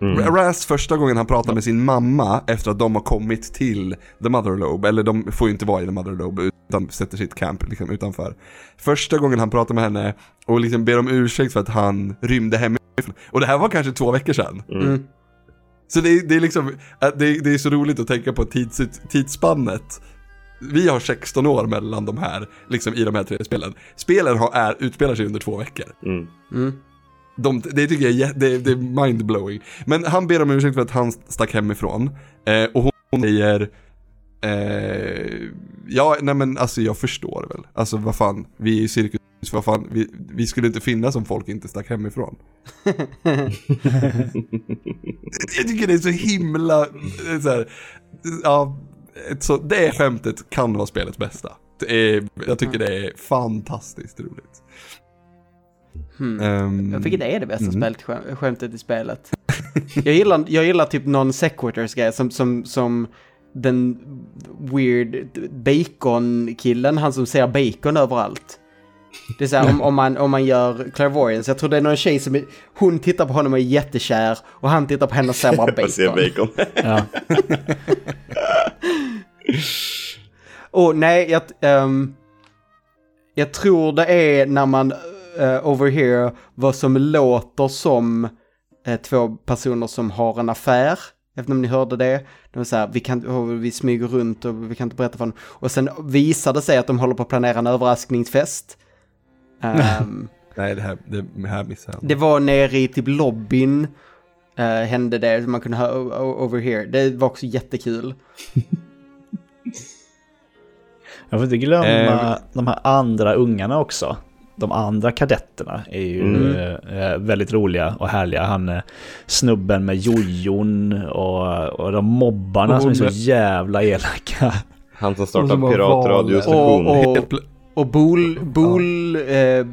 Speaker 2: Mm.
Speaker 1: Raz första gången han pratar med sin mamma efter att de har kommit till The Mother Lobe, eller de får ju inte vara i The Mother Lobe utan sätter sitt camp liksom utanför. Första gången han pratar med henne och liksom ber om ursäkt för att han rymde hemifrån. Och det här var kanske två veckor sedan.
Speaker 4: Mm.
Speaker 1: Så det, är- det är liksom, att det, det är så roligt att tänka på tids, tidsspannet. Vi har 16 år mellan de här, liksom i de här tre spelen. Spelen har, är, utspelar sig under två veckor.
Speaker 2: Mm.
Speaker 4: Mm.
Speaker 1: De, det tycker jag är, det, det är mindblowing. Men han ber om ursäkt för att han stack hemifrån. Eh, och hon säger... Eh, ja, nej men alltså jag förstår väl. Alltså vad fan, vi är i cirkus, vad fan, vi, vi skulle inte finnas om folk inte stack hemifrån. jag tycker det är så himla, eh, så här, ja, så, det skämtet kan vara spelets bästa. Det är, jag tycker det är fantastiskt roligt.
Speaker 4: Hmm.
Speaker 1: Ehm,
Speaker 4: Vilket är det bästa
Speaker 1: mm.
Speaker 4: spelet, skäm- skämtet i spelet? jag, gillar, jag gillar typ någon sequitors grej som, som, som den weird bacon-killen, han som ser bacon överallt. Det är så här, om, om, man, om man gör clairvoyance, jag tror det är någon tjej som är, hon tittar på honom och är jättekär och han tittar på henne och ser bara
Speaker 2: Jag ser
Speaker 4: bacon.
Speaker 2: bacon.
Speaker 3: Ja.
Speaker 4: Och nej, jag, ehm, jag tror det är när man uh, overhear vad som låter som eh, två personer som har en affär. Jag vet inte om ni hörde det. De är så här, vi, kan, oh, vi smyger runt och vi kan inte berätta för dem. Och sen visar det sig att de håller på att planera en överraskningsfest. Ehm,
Speaker 1: Nej, det här, det här missar jag.
Speaker 4: det var nere i typ lobbyn. Uh, hände det, man kunde höra o- o- overhear. Det var också jättekul.
Speaker 3: Jag får inte glömma
Speaker 1: Eh,
Speaker 3: de här andra ungarna också. De andra kadetterna är ju
Speaker 2: Mm.
Speaker 3: eh, väldigt roliga och härliga. Han eh, snubben med jojon och, och de mobbarna
Speaker 1: Och
Speaker 3: som är så jävla elaka.
Speaker 2: Han som
Speaker 1: Och
Speaker 2: startar piratradiostation.
Speaker 4: Och- och-
Speaker 1: pl-
Speaker 4: Och Bool, Bool, eh,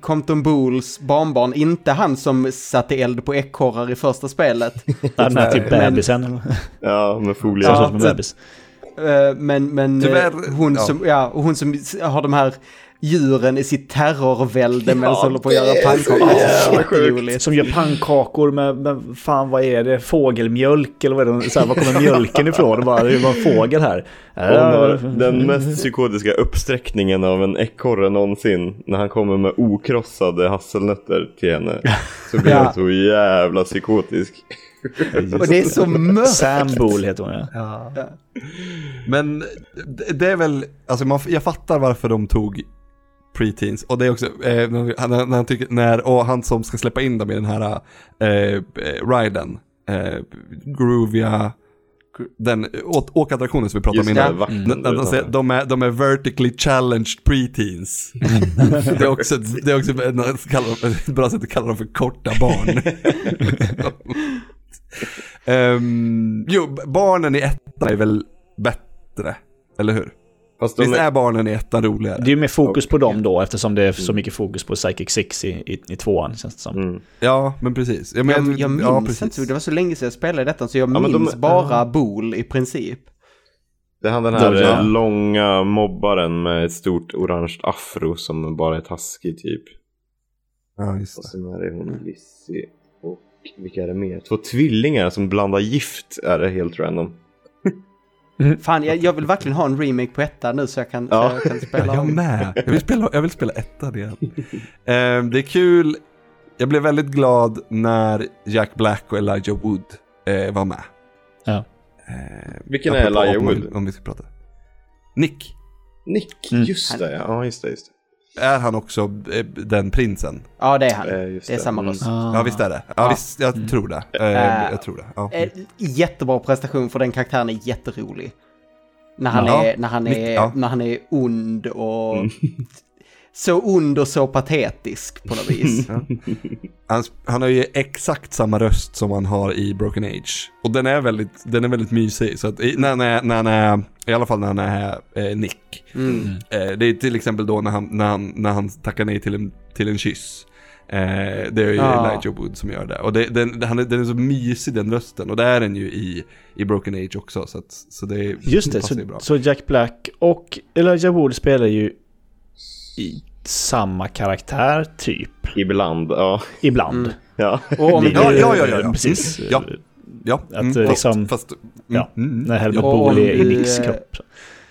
Speaker 4: Compton Bools barnbarn, inte han som satte eld på ekorrar i första spelet.
Speaker 3: Den här typ
Speaker 4: Men-
Speaker 3: bebisen. eller?
Speaker 2: Ja, med folie.
Speaker 4: Ja,
Speaker 3: bebis.
Speaker 4: Eh, men men eh,
Speaker 1: Tyvärr,
Speaker 4: hon,
Speaker 1: ja.
Speaker 4: som, ja, hon som har de här djuren i sitt terrorvälde medan
Speaker 2: Ja,
Speaker 4: håller på att göra
Speaker 2: det
Speaker 4: pannkakor. Jätteroligt.
Speaker 3: Som gör pannkakor med, med, fan vad är det, fågelmjölk eller vad är det? Så här, var kommer mjölken ifrån? Och bara, det var en fågel här.
Speaker 2: Hon den mest psykotiska uppsträckningen av en ekorre någonsin. När han kommer med okrossade hasselnötter till henne. Så blir
Speaker 4: Ja.
Speaker 2: hon så jävla psykotisk.
Speaker 4: Och det är så mörkt.
Speaker 3: Sam Bool heter hon ja.
Speaker 1: Ja. Men det- är väl, alltså man, jag fattar varför de tog preteens. Och det är också, eh, när, han- när han tycker, när, och han som ska släppa in dem i den här eh, eh, riden, eh, Groovia, den åkattraktionen som vi pratade om innan. När- när de, är, de är vertically challenged preteens. det är också, det är också ett bra sätt att kalla dem för korta barn. Ehm, jo, barnen i ettan är väl bättre, eller hur?
Speaker 2: Fast de
Speaker 1: Visst
Speaker 2: är,
Speaker 1: är barnen i ettan roligare?
Speaker 3: Det är ju mer fokus på dem då eftersom det är så mycket fokus på Psychic Six i, i, i tvåan känns det som.
Speaker 2: mm.
Speaker 1: Ja, men precis. Ja, men,
Speaker 4: Jag, jag minns
Speaker 1: ja,
Speaker 4: inte,
Speaker 1: precis.
Speaker 4: så det var så länge sedan jag spelade detta så jag
Speaker 2: Ja, men de-
Speaker 4: minns bara Bool i princip.
Speaker 2: Det är han den här eh, långa mobbaren med ett stort orange afro som bara är taskig typ.
Speaker 1: Ja, just
Speaker 2: Och
Speaker 1: det.
Speaker 2: sen är det hon Lizzie och vilka är det mer? Två tvillingar som blandar gift är det helt random.
Speaker 4: Fan, jag, jag vill verkligen ha en remake på ettan nu så jag kan,
Speaker 2: Ja.
Speaker 4: så jag kan spela
Speaker 1: Ja, jag
Speaker 4: om.
Speaker 1: med. Jag vill spela, jag vill spela ettan igen. Ehm, det är kul. Jag blev väldigt glad när Jack Black och Elijah Wood eh, var med.
Speaker 3: Ja.
Speaker 1: Ehm,
Speaker 2: Vilken är Elijah
Speaker 1: om-
Speaker 2: Wood?
Speaker 1: Om vi ska prata. Nick.
Speaker 2: Nick,
Speaker 3: Mm.
Speaker 2: just det ja. just det, just det.
Speaker 1: Är han också eh, den prinsen?
Speaker 4: Ja, det är han.
Speaker 2: Eh, just
Speaker 4: det är
Speaker 2: det.
Speaker 4: samma
Speaker 2: Mm.
Speaker 4: röst.
Speaker 1: Ja, visst är det. Ja,
Speaker 4: Ja.
Speaker 1: visst, jag tror det. Ehm,
Speaker 4: Äh,
Speaker 1: jag tror det. Ja.
Speaker 4: Eh, Jättebra prestation för den karaktären är jätterolig. När han,
Speaker 1: Ja.
Speaker 4: är, när han, är, när han är ond och... Så ond och så patetisk på något vis.
Speaker 1: Han, han har ju exakt samma röst som han har i Broken Age. Och den är väldigt, den är väldigt mysig. Så att i, när, när han är, i alla fall när han är eh, Nick.
Speaker 4: Mm.
Speaker 1: Eh, det är till exempel då när han, när han, när han tackar nej till en, till en kyss. Eh, det är ju
Speaker 4: Ja.
Speaker 1: Elijah Wood som gör det. Och det, den, han är, den är så mysig den rösten. Och det är den ju i, i Broken Age också. Så, att, så det är-
Speaker 3: Just det, så,
Speaker 1: bra.
Speaker 3: så Jack Black och Elijah Wood spelar ju i samma karaktär typ.
Speaker 2: Ibland, ja.
Speaker 3: Ibland.
Speaker 4: Mm.
Speaker 2: ja.
Speaker 4: Och om
Speaker 1: Ja, ja, ja, ja, ja.
Speaker 3: Precis.
Speaker 1: Mm, ja. Ja,
Speaker 3: Att det liksom-
Speaker 1: fast, mm,
Speaker 3: ja,
Speaker 1: mm,
Speaker 3: När Helmut
Speaker 4: Och
Speaker 3: Bohl
Speaker 4: om
Speaker 3: är i
Speaker 4: du,
Speaker 3: Nicks
Speaker 4: eh,
Speaker 3: kropp.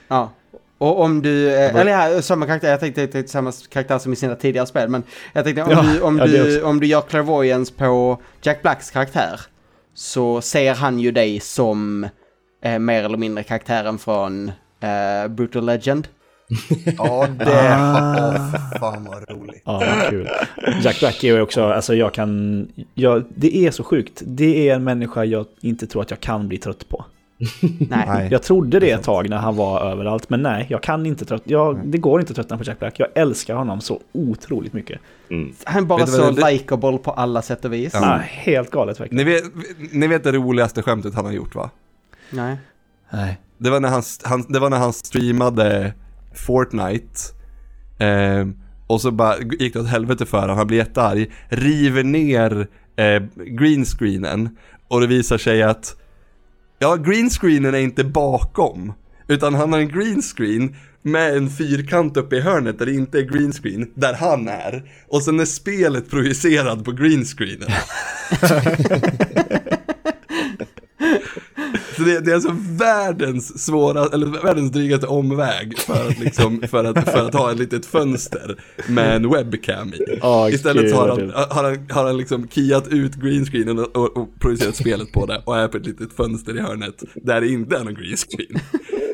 Speaker 4: Ja. Och om du, eh, eller ja, samma karaktär, jag tänkte, jag tänkte samma karaktär som i sina tidigare spel, men jag tänkte om,
Speaker 3: Ja,
Speaker 4: du, om,
Speaker 3: ja,
Speaker 4: du, om du gör clairvoyance på Jack Blacks karaktär så ser han ju dig som eh, mer eller mindre karaktären från eh, Brutal Legend.
Speaker 1: Ja, det, åh, fan vad roligt.
Speaker 3: Ja, kul. Jack Black är ju också, alltså jag kan, jag, det är så sjukt. Det är en människa jag inte tror att jag kan bli trött på.
Speaker 4: Nej.
Speaker 3: Jag trodde det ett tag när han var överallt, men nej, jag kan inte trött, jag, det går inte att tröttna på Jack Black. Jag älskar honom så otroligt mycket.
Speaker 2: Mm.
Speaker 4: Han är bara så
Speaker 1: det-
Speaker 4: likeable på alla sätt och vis.
Speaker 1: Ja.
Speaker 3: Nej, helt galet verkligen.
Speaker 1: Ni vet, ni vet det roligaste skämtet han har gjort va?
Speaker 4: Nej.
Speaker 3: Nej.
Speaker 1: Det var när han, han, det var när han streamade Fortnite. Eh, och så bara gick det åt helvete för honom, han blir jättearg. River ner eh, greenscreenen. Och det visar sig att Ja, greenscreenen är inte bakom. Utan han har en greenscreen med en fyrkant uppe i hörnet där det inte är greenscreen, där han är. Och sen är spelet projicerad på greenscreenen. Så det, det är alltså världens svåra, eller världens drygaste omväg för att, liksom, för att, för att ha ett litet fönster med en webcam i.
Speaker 3: Åh,
Speaker 1: Istället har han, har han, har han liksom keyat ut greenscreenen och, och, och projicerat spelet på det och är på ett litet fönster i hörnet där det inte är någon greenscreen.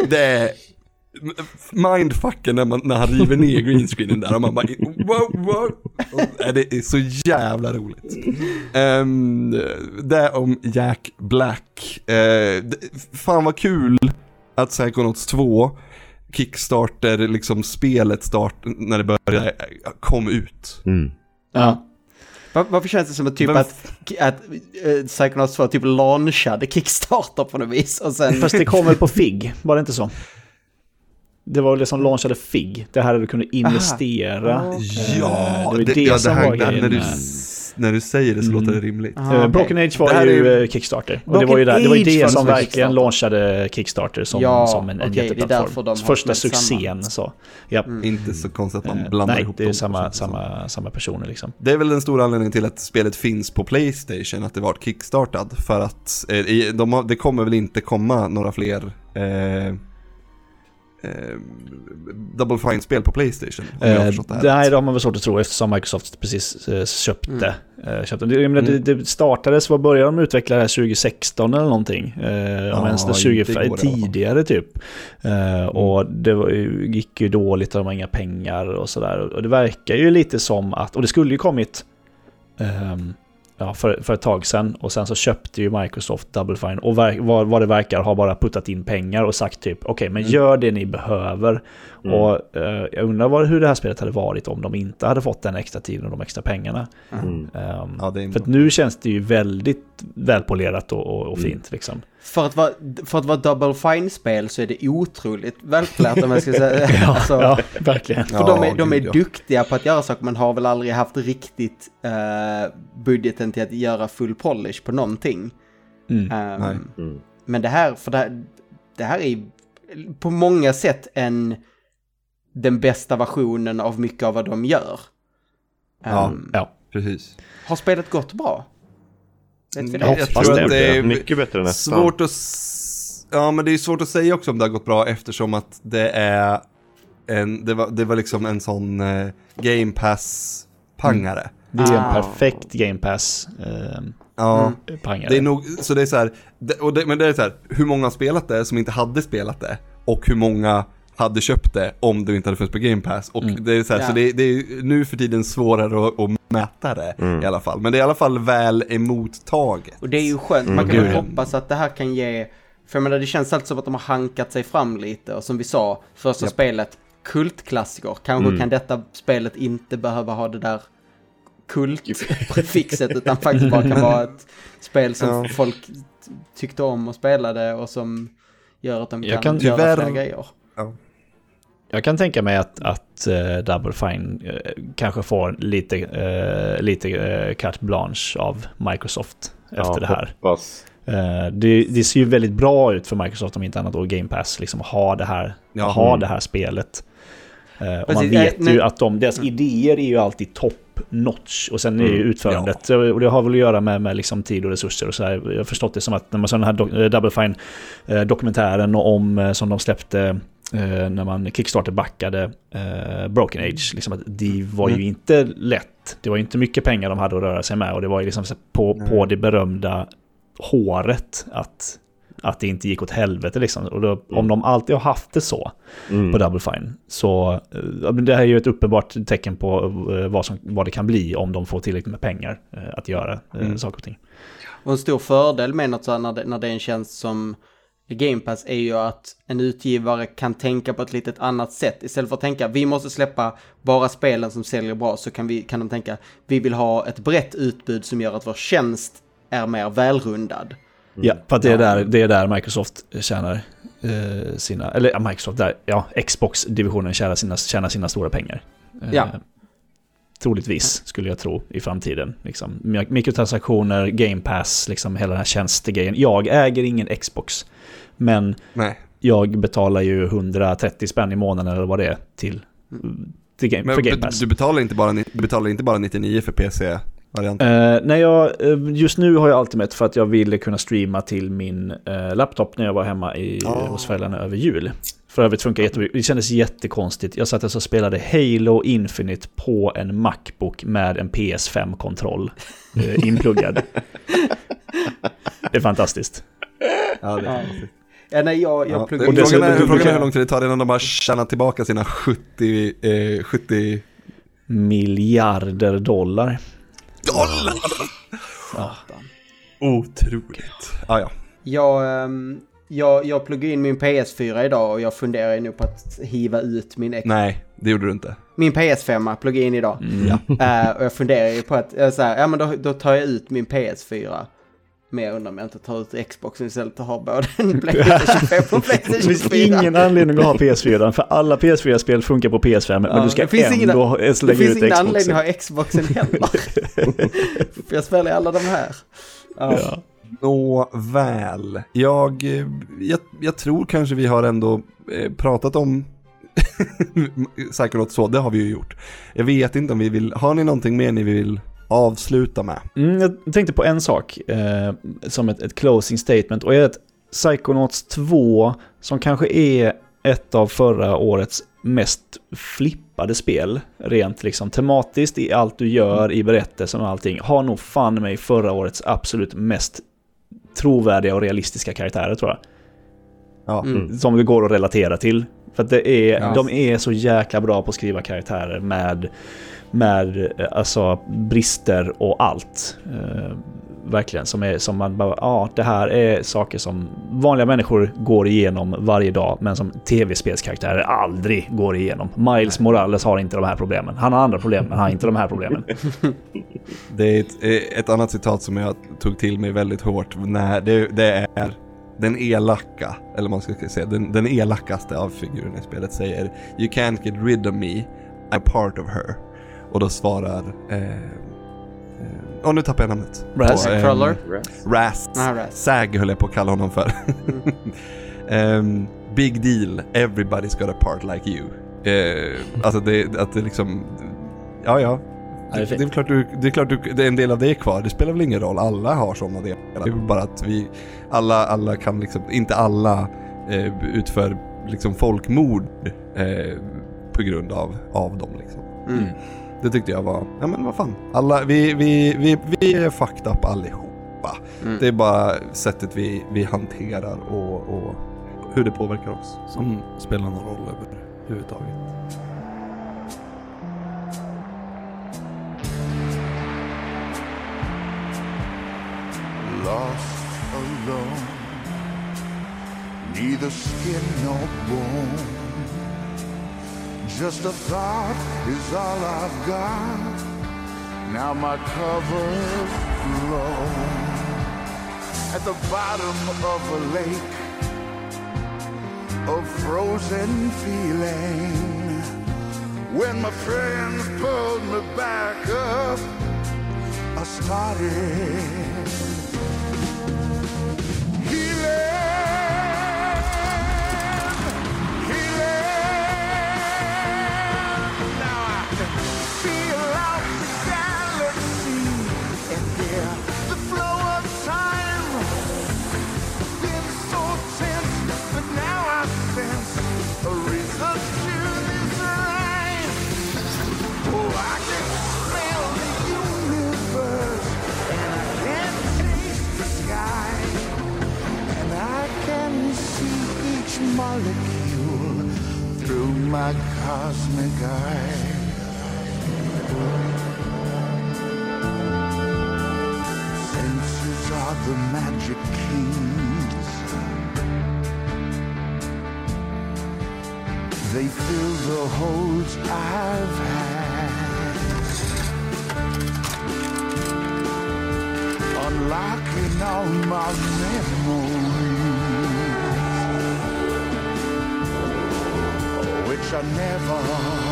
Speaker 1: Det är mindfucken när, man, när han river ner greenscreenen där och man bara wow, wow. Och, äh, det är så jävla roligt. Um, det om Jack Black. Uh, det, fan vad kul att Psychonauts 2 Kickstarter, liksom spelet start, när det började, kom ut.
Speaker 2: Mm.
Speaker 3: Ja.
Speaker 4: Var, varför känns det som att typ
Speaker 1: Men-
Speaker 4: att, att uh, Psychonauts 2 typ launchade Kickstarter på något vis och sen...
Speaker 3: Fast det kommer på FIG, var det inte så? Det var det som launchade FIG. Det här där du kunde investera.
Speaker 4: Ah.
Speaker 3: Eh,
Speaker 1: Ja,
Speaker 3: det
Speaker 1: ja, här,
Speaker 3: var grejen
Speaker 1: när, du, s- när du säger det så låter det rimligt.
Speaker 4: Aha,
Speaker 3: Eh. Broken Age var ju
Speaker 1: är ju-
Speaker 3: eh, Kickstarter. Och det var ju, där, det, var det som verkligen launchade Kickstarter som,
Speaker 4: Ja,
Speaker 3: som en, en
Speaker 4: är
Speaker 3: jätteplattform. Första succén så. Ja.
Speaker 1: Inte så konstigt att man blandar
Speaker 3: Nej,
Speaker 1: ihop
Speaker 3: det är
Speaker 1: dem.
Speaker 3: samma, samma, samma personer liksom.
Speaker 1: Det är väl den stora anledningen till att spelet finns på Playstation, att det var kickstartad. För att eh, de har, det kommer väl inte komma några fler eh, eh, Double Fine-spel på Playstation, om jag har
Speaker 3: Eh,
Speaker 1: förstått det här
Speaker 3: nej, det har man väl svårt att tro eftersom Microsoft precis eh, köpte.
Speaker 4: Mm.
Speaker 3: eh, köpte. Det, menar,
Speaker 1: Mm.
Speaker 3: det, det startades, vad började de utveckla det här 2016 eller någonting? Eh, om
Speaker 1: Ja,
Speaker 3: ens det
Speaker 1: inte
Speaker 3: 20,
Speaker 1: igår i alla fall.
Speaker 3: tidigare typ.
Speaker 1: Mm.
Speaker 3: Och det var, gick ju dåligt, de har inga pengar och sådär. Och det verkar ju lite som att, och det skulle ju kommit ehm, ja, för, för ett tag sedan och sen så köpte ju Microsoft Double Fine och ver, vad, vad det verkar har bara puttat in pengar och sagt typ okej men
Speaker 1: Mm.
Speaker 3: gör det ni behöver
Speaker 2: Mm.
Speaker 3: och eh, jag undrar vad, hur det här spelet hade varit om de inte hade fått den extra tiden och de extra pengarna.
Speaker 2: Mm.
Speaker 3: Ehm,
Speaker 1: Ja,
Speaker 3: för nu känns det ju väldigt välpolerat och, och, och
Speaker 2: Mm.
Speaker 3: fint liksom.
Speaker 4: För att vara, för att vara Double Fine-spel så är det otroligt välklärt om jag ska säga.
Speaker 3: Ja,
Speaker 4: alltså,
Speaker 3: ja verkligen.
Speaker 4: För de är, de är duktiga på att göra saker, men har väl aldrig haft riktigt eh, budgeten till att göra full polish på någonting.
Speaker 3: Mm.
Speaker 1: Nej.
Speaker 2: Mm.
Speaker 4: Men det här, för det här, det här är på många sätt en den bästa versionen av mycket av vad de gör.
Speaker 1: Ja,
Speaker 4: Ehm,
Speaker 3: Ja.
Speaker 1: Precis.
Speaker 4: Har spelet gått bra? Vet vi
Speaker 1: Jag
Speaker 3: hoppas
Speaker 1: tror att det är
Speaker 2: Mycket bättre än
Speaker 1: svårt att... Ja, men det är svårt att säga också om det har gått bra eftersom att det är en... Det var, det var liksom en sån eh, Game Pass-pangare.
Speaker 3: Det är en
Speaker 4: Ah.
Speaker 3: perfekt Game Pass eh,
Speaker 1: Ja.
Speaker 4: Mm.
Speaker 3: pangare.
Speaker 1: Det är nog, så det är så här, det, och det, men det är så här, hur många har spelat det som inte hade spelat det? Och hur många hade köpt det om det inte hade funnits på Game Pass? Och
Speaker 3: Mm.
Speaker 1: det är så här,
Speaker 4: Ja.
Speaker 1: så det, det är nu för tiden svårare att, att mäta det
Speaker 2: Mm.
Speaker 1: i alla fall. Men det är i alla fall väl emottaget.
Speaker 4: Och det är ju skönt, man
Speaker 2: Mm,
Speaker 4: kan
Speaker 3: gud,
Speaker 4: väl
Speaker 3: ja.
Speaker 4: hoppas att det här kan ge, för jag menar det känns alltid som att de har hankat sig fram lite och som vi sa, första
Speaker 1: Japp.
Speaker 4: spelet, kultklassiker, kanske
Speaker 2: Mm.
Speaker 4: kan detta spelet inte behöva ha det där kultprefixet utan faktiskt bara kan vara ett spel som
Speaker 1: Ja.
Speaker 4: folk tyckte om och spelade och som gör att de
Speaker 3: Jag
Speaker 4: kan,
Speaker 3: kan
Speaker 4: göra
Speaker 1: tyvärr-
Speaker 4: fler grejer.
Speaker 3: Jag kan tänka mig att, att eh, Double Fine eh, kanske får lite, uh, lite uh, carte blanche av Microsoft efter det här. Det, det ser ju väldigt bra ut för Microsoft om inte annat och Game Pass, liksom ha det här,
Speaker 1: Ja.
Speaker 3: ha
Speaker 2: Mm.
Speaker 3: det här spelet. Och man vet ju att de, deras idéer är ju alltid top notch och sen är ju
Speaker 2: Mm.
Speaker 3: utförandet, och det har väl att göra med, med liksom tid och resurser och så här. Jag har förstått det som att när man såg den här do- Double Fine eh, dokumentären om, som de släppte när man Kickstarter backade eh, Broken Age, liksom att det var ju
Speaker 1: Mm.
Speaker 3: inte lätt. Det var ju inte mycket pengar de hade att röra sig med och det var ju liksom på, på det berömda håret att, att det inte gick åt helvete liksom. Och då, om de alltid har haft det så
Speaker 2: Mm.
Speaker 3: på Double Fine så eh, det här är ju ett uppenbart tecken på eh, vad, som, vad det kan bli om de får tillräckligt med pengar eh, att göra eh,
Speaker 1: Mm.
Speaker 3: saker och ting.
Speaker 4: Och en stor fördel med något så här när det, när det är en tjänst som Game Pass är ju att en utgivare kan tänka på ett litet annat sätt. Istället för att tänka vi måste släppa bara spelen som säljer bra så kan, vi, kan de tänka vi vill ha ett brett utbud som gör att vår tjänst är mer välrundad.
Speaker 3: Ja, för att det är där, det är där Microsoft tjänar eh, sina, eller ja, Microsoft, där, ja, Xbox-divisionen tjänar sina, tjänar sina stora pengar. Eh,
Speaker 4: Ja.
Speaker 3: Troligtvis, skulle jag tro, i framtiden. Liksom. Mikrotransaktioner, game pass, liksom hela den här tjänstegrejen. Jag äger ingen Xbox, men
Speaker 1: Nej.
Speaker 3: jag betalar ju 130 spänn i månaden eller vad det är till, till game,
Speaker 1: Men
Speaker 3: för game pass.
Speaker 1: du, betalar inte bara, du betalar inte bara 99 för PC-varianten?
Speaker 3: Eh, nej, jag, eh, just nu har jag Ultimate för att jag ville kunna streama till min eh, laptop när jag var hemma i,
Speaker 1: Ah.
Speaker 3: hos föräldrarna över jul. För övrigt funkar jättebra. Det kändes jättekonstigt. Jag satt alltså och spelade Halo Infinite på en Macbook med en PS5-kontroll eh, inpluggad. det är fantastiskt.
Speaker 1: Ja, det
Speaker 4: Ja.
Speaker 1: är konstigt.
Speaker 4: Ja, nej, jag, jag
Speaker 1: Ja.
Speaker 4: pluggar...
Speaker 3: Och
Speaker 1: Frågan, är,
Speaker 3: du-
Speaker 1: frågan
Speaker 3: du-
Speaker 1: är hur lång tid det tar innan de har tjänat tillbaka sina 70, eh, 70
Speaker 3: Miljarder dollar.
Speaker 1: Dollar! Otroligt. Ah, ja.
Speaker 4: Jag, ehm, jag, jag pluggade in min PS4 idag och jag funderar nu på att hiva ut min, X-
Speaker 1: Nej, det gjorde du inte.
Speaker 4: min PS5 pluggade in idag.
Speaker 3: Mm.
Speaker 4: Eh, och jag funderar ju på att, uh, så här, ja men då, då tar jag ut min PS4. Men jag undrar om jag inte tar ut Xboxen istället och har både en Playstation 5 och
Speaker 3: Det
Speaker 4: Playstation
Speaker 3: finns
Speaker 4: 4.
Speaker 3: ingen anledning att ha PS4, för alla PS4-spel funkar på PS5, men
Speaker 4: Ja,
Speaker 3: du ska
Speaker 4: det finns ingen-
Speaker 3: ändå
Speaker 4: Det finns
Speaker 3: ut
Speaker 4: ingen
Speaker 3: Xboxen.
Speaker 4: anledning att ha Xboxen heller. För jag spelar ju alla de här. Ja.
Speaker 3: Ja.
Speaker 1: Nåväl. Jag, eh, jag, jag tror kanske vi har ändå eh, pratat om Psychonaut så, det har vi ju gjort. Jag vet inte om vi vill, har ni någonting mer ni vill avsluta med?
Speaker 3: Mm, jag tänkte på en sak eh, som ett, ett closing statement och är att Psychonauts 2, som kanske är ett av förra årets mest flippade spel, rent liksom tematiskt i allt du gör, i berättelsen och allting, har nog fan mig förra årets absolut mest trovärdiga och realistiska karaktärer tror jag.
Speaker 1: Ja.
Speaker 4: Mm.
Speaker 3: Som det går att relatera till. För att det är,
Speaker 4: Ja.
Speaker 3: de är så jäkla bra på att skriva karaktärer med, med eh, alltså, brister och allt. Eh, verkligen, som, är, som man bara, ja, det här är saker som vanliga människor går igenom varje dag, men som tv-spelskaraktärer aldrig går igenom. Miles Morales har inte de här problemen. Han har andra problem, men han har inte de här problemen.
Speaker 1: Det är ett, eh, ett annat citat som jag tog till mig väldigt hårt. När det, det är den elaka, eller man ska säga den, den elakaste av figurerna i spelet säger You can't get rid of me, I'm part of her. Och då svarar... Eh, eh, Åh, nu tappar jag namnet.
Speaker 3: Raz
Speaker 1: På, ehm,
Speaker 4: Cruller?
Speaker 1: Raz.
Speaker 4: Ah, Raz.
Speaker 1: Sag höll jag på att kalla honom för. Ehm, big deal, everybody's got a part like you. Eh, alltså det, att det liksom... Ja, ja.
Speaker 3: Det är
Speaker 1: Det, är klart, du, det är klart du, det är en del av det är kvar. Det spelar väl ingen roll. Alla har sådana delar. Det är bara att vi... Alla, alla kan liksom... Inte alla eh, utför liksom folkmord eh, på grund av, av dem liksom.
Speaker 4: Mm.
Speaker 1: Det tyckte jag var, ja men vad fan. Alla, vi, vi, vi, vi är fucked up allihopa.
Speaker 4: Mm.
Speaker 1: Det är bara sättet vi, vi hanterar och, och hur det påverkar oss som spelar någon roll överhuvudtaget.
Speaker 5: lost alone, neither skin nor bone. Just a thought is all I've got. Now my cover's blown at the bottom of a lake of frozen feeling. When my friends pulled me back up, I started my cosmic eye. Senses are the magic keys. They fill the holes I've had. Unlocking all my memories, I never.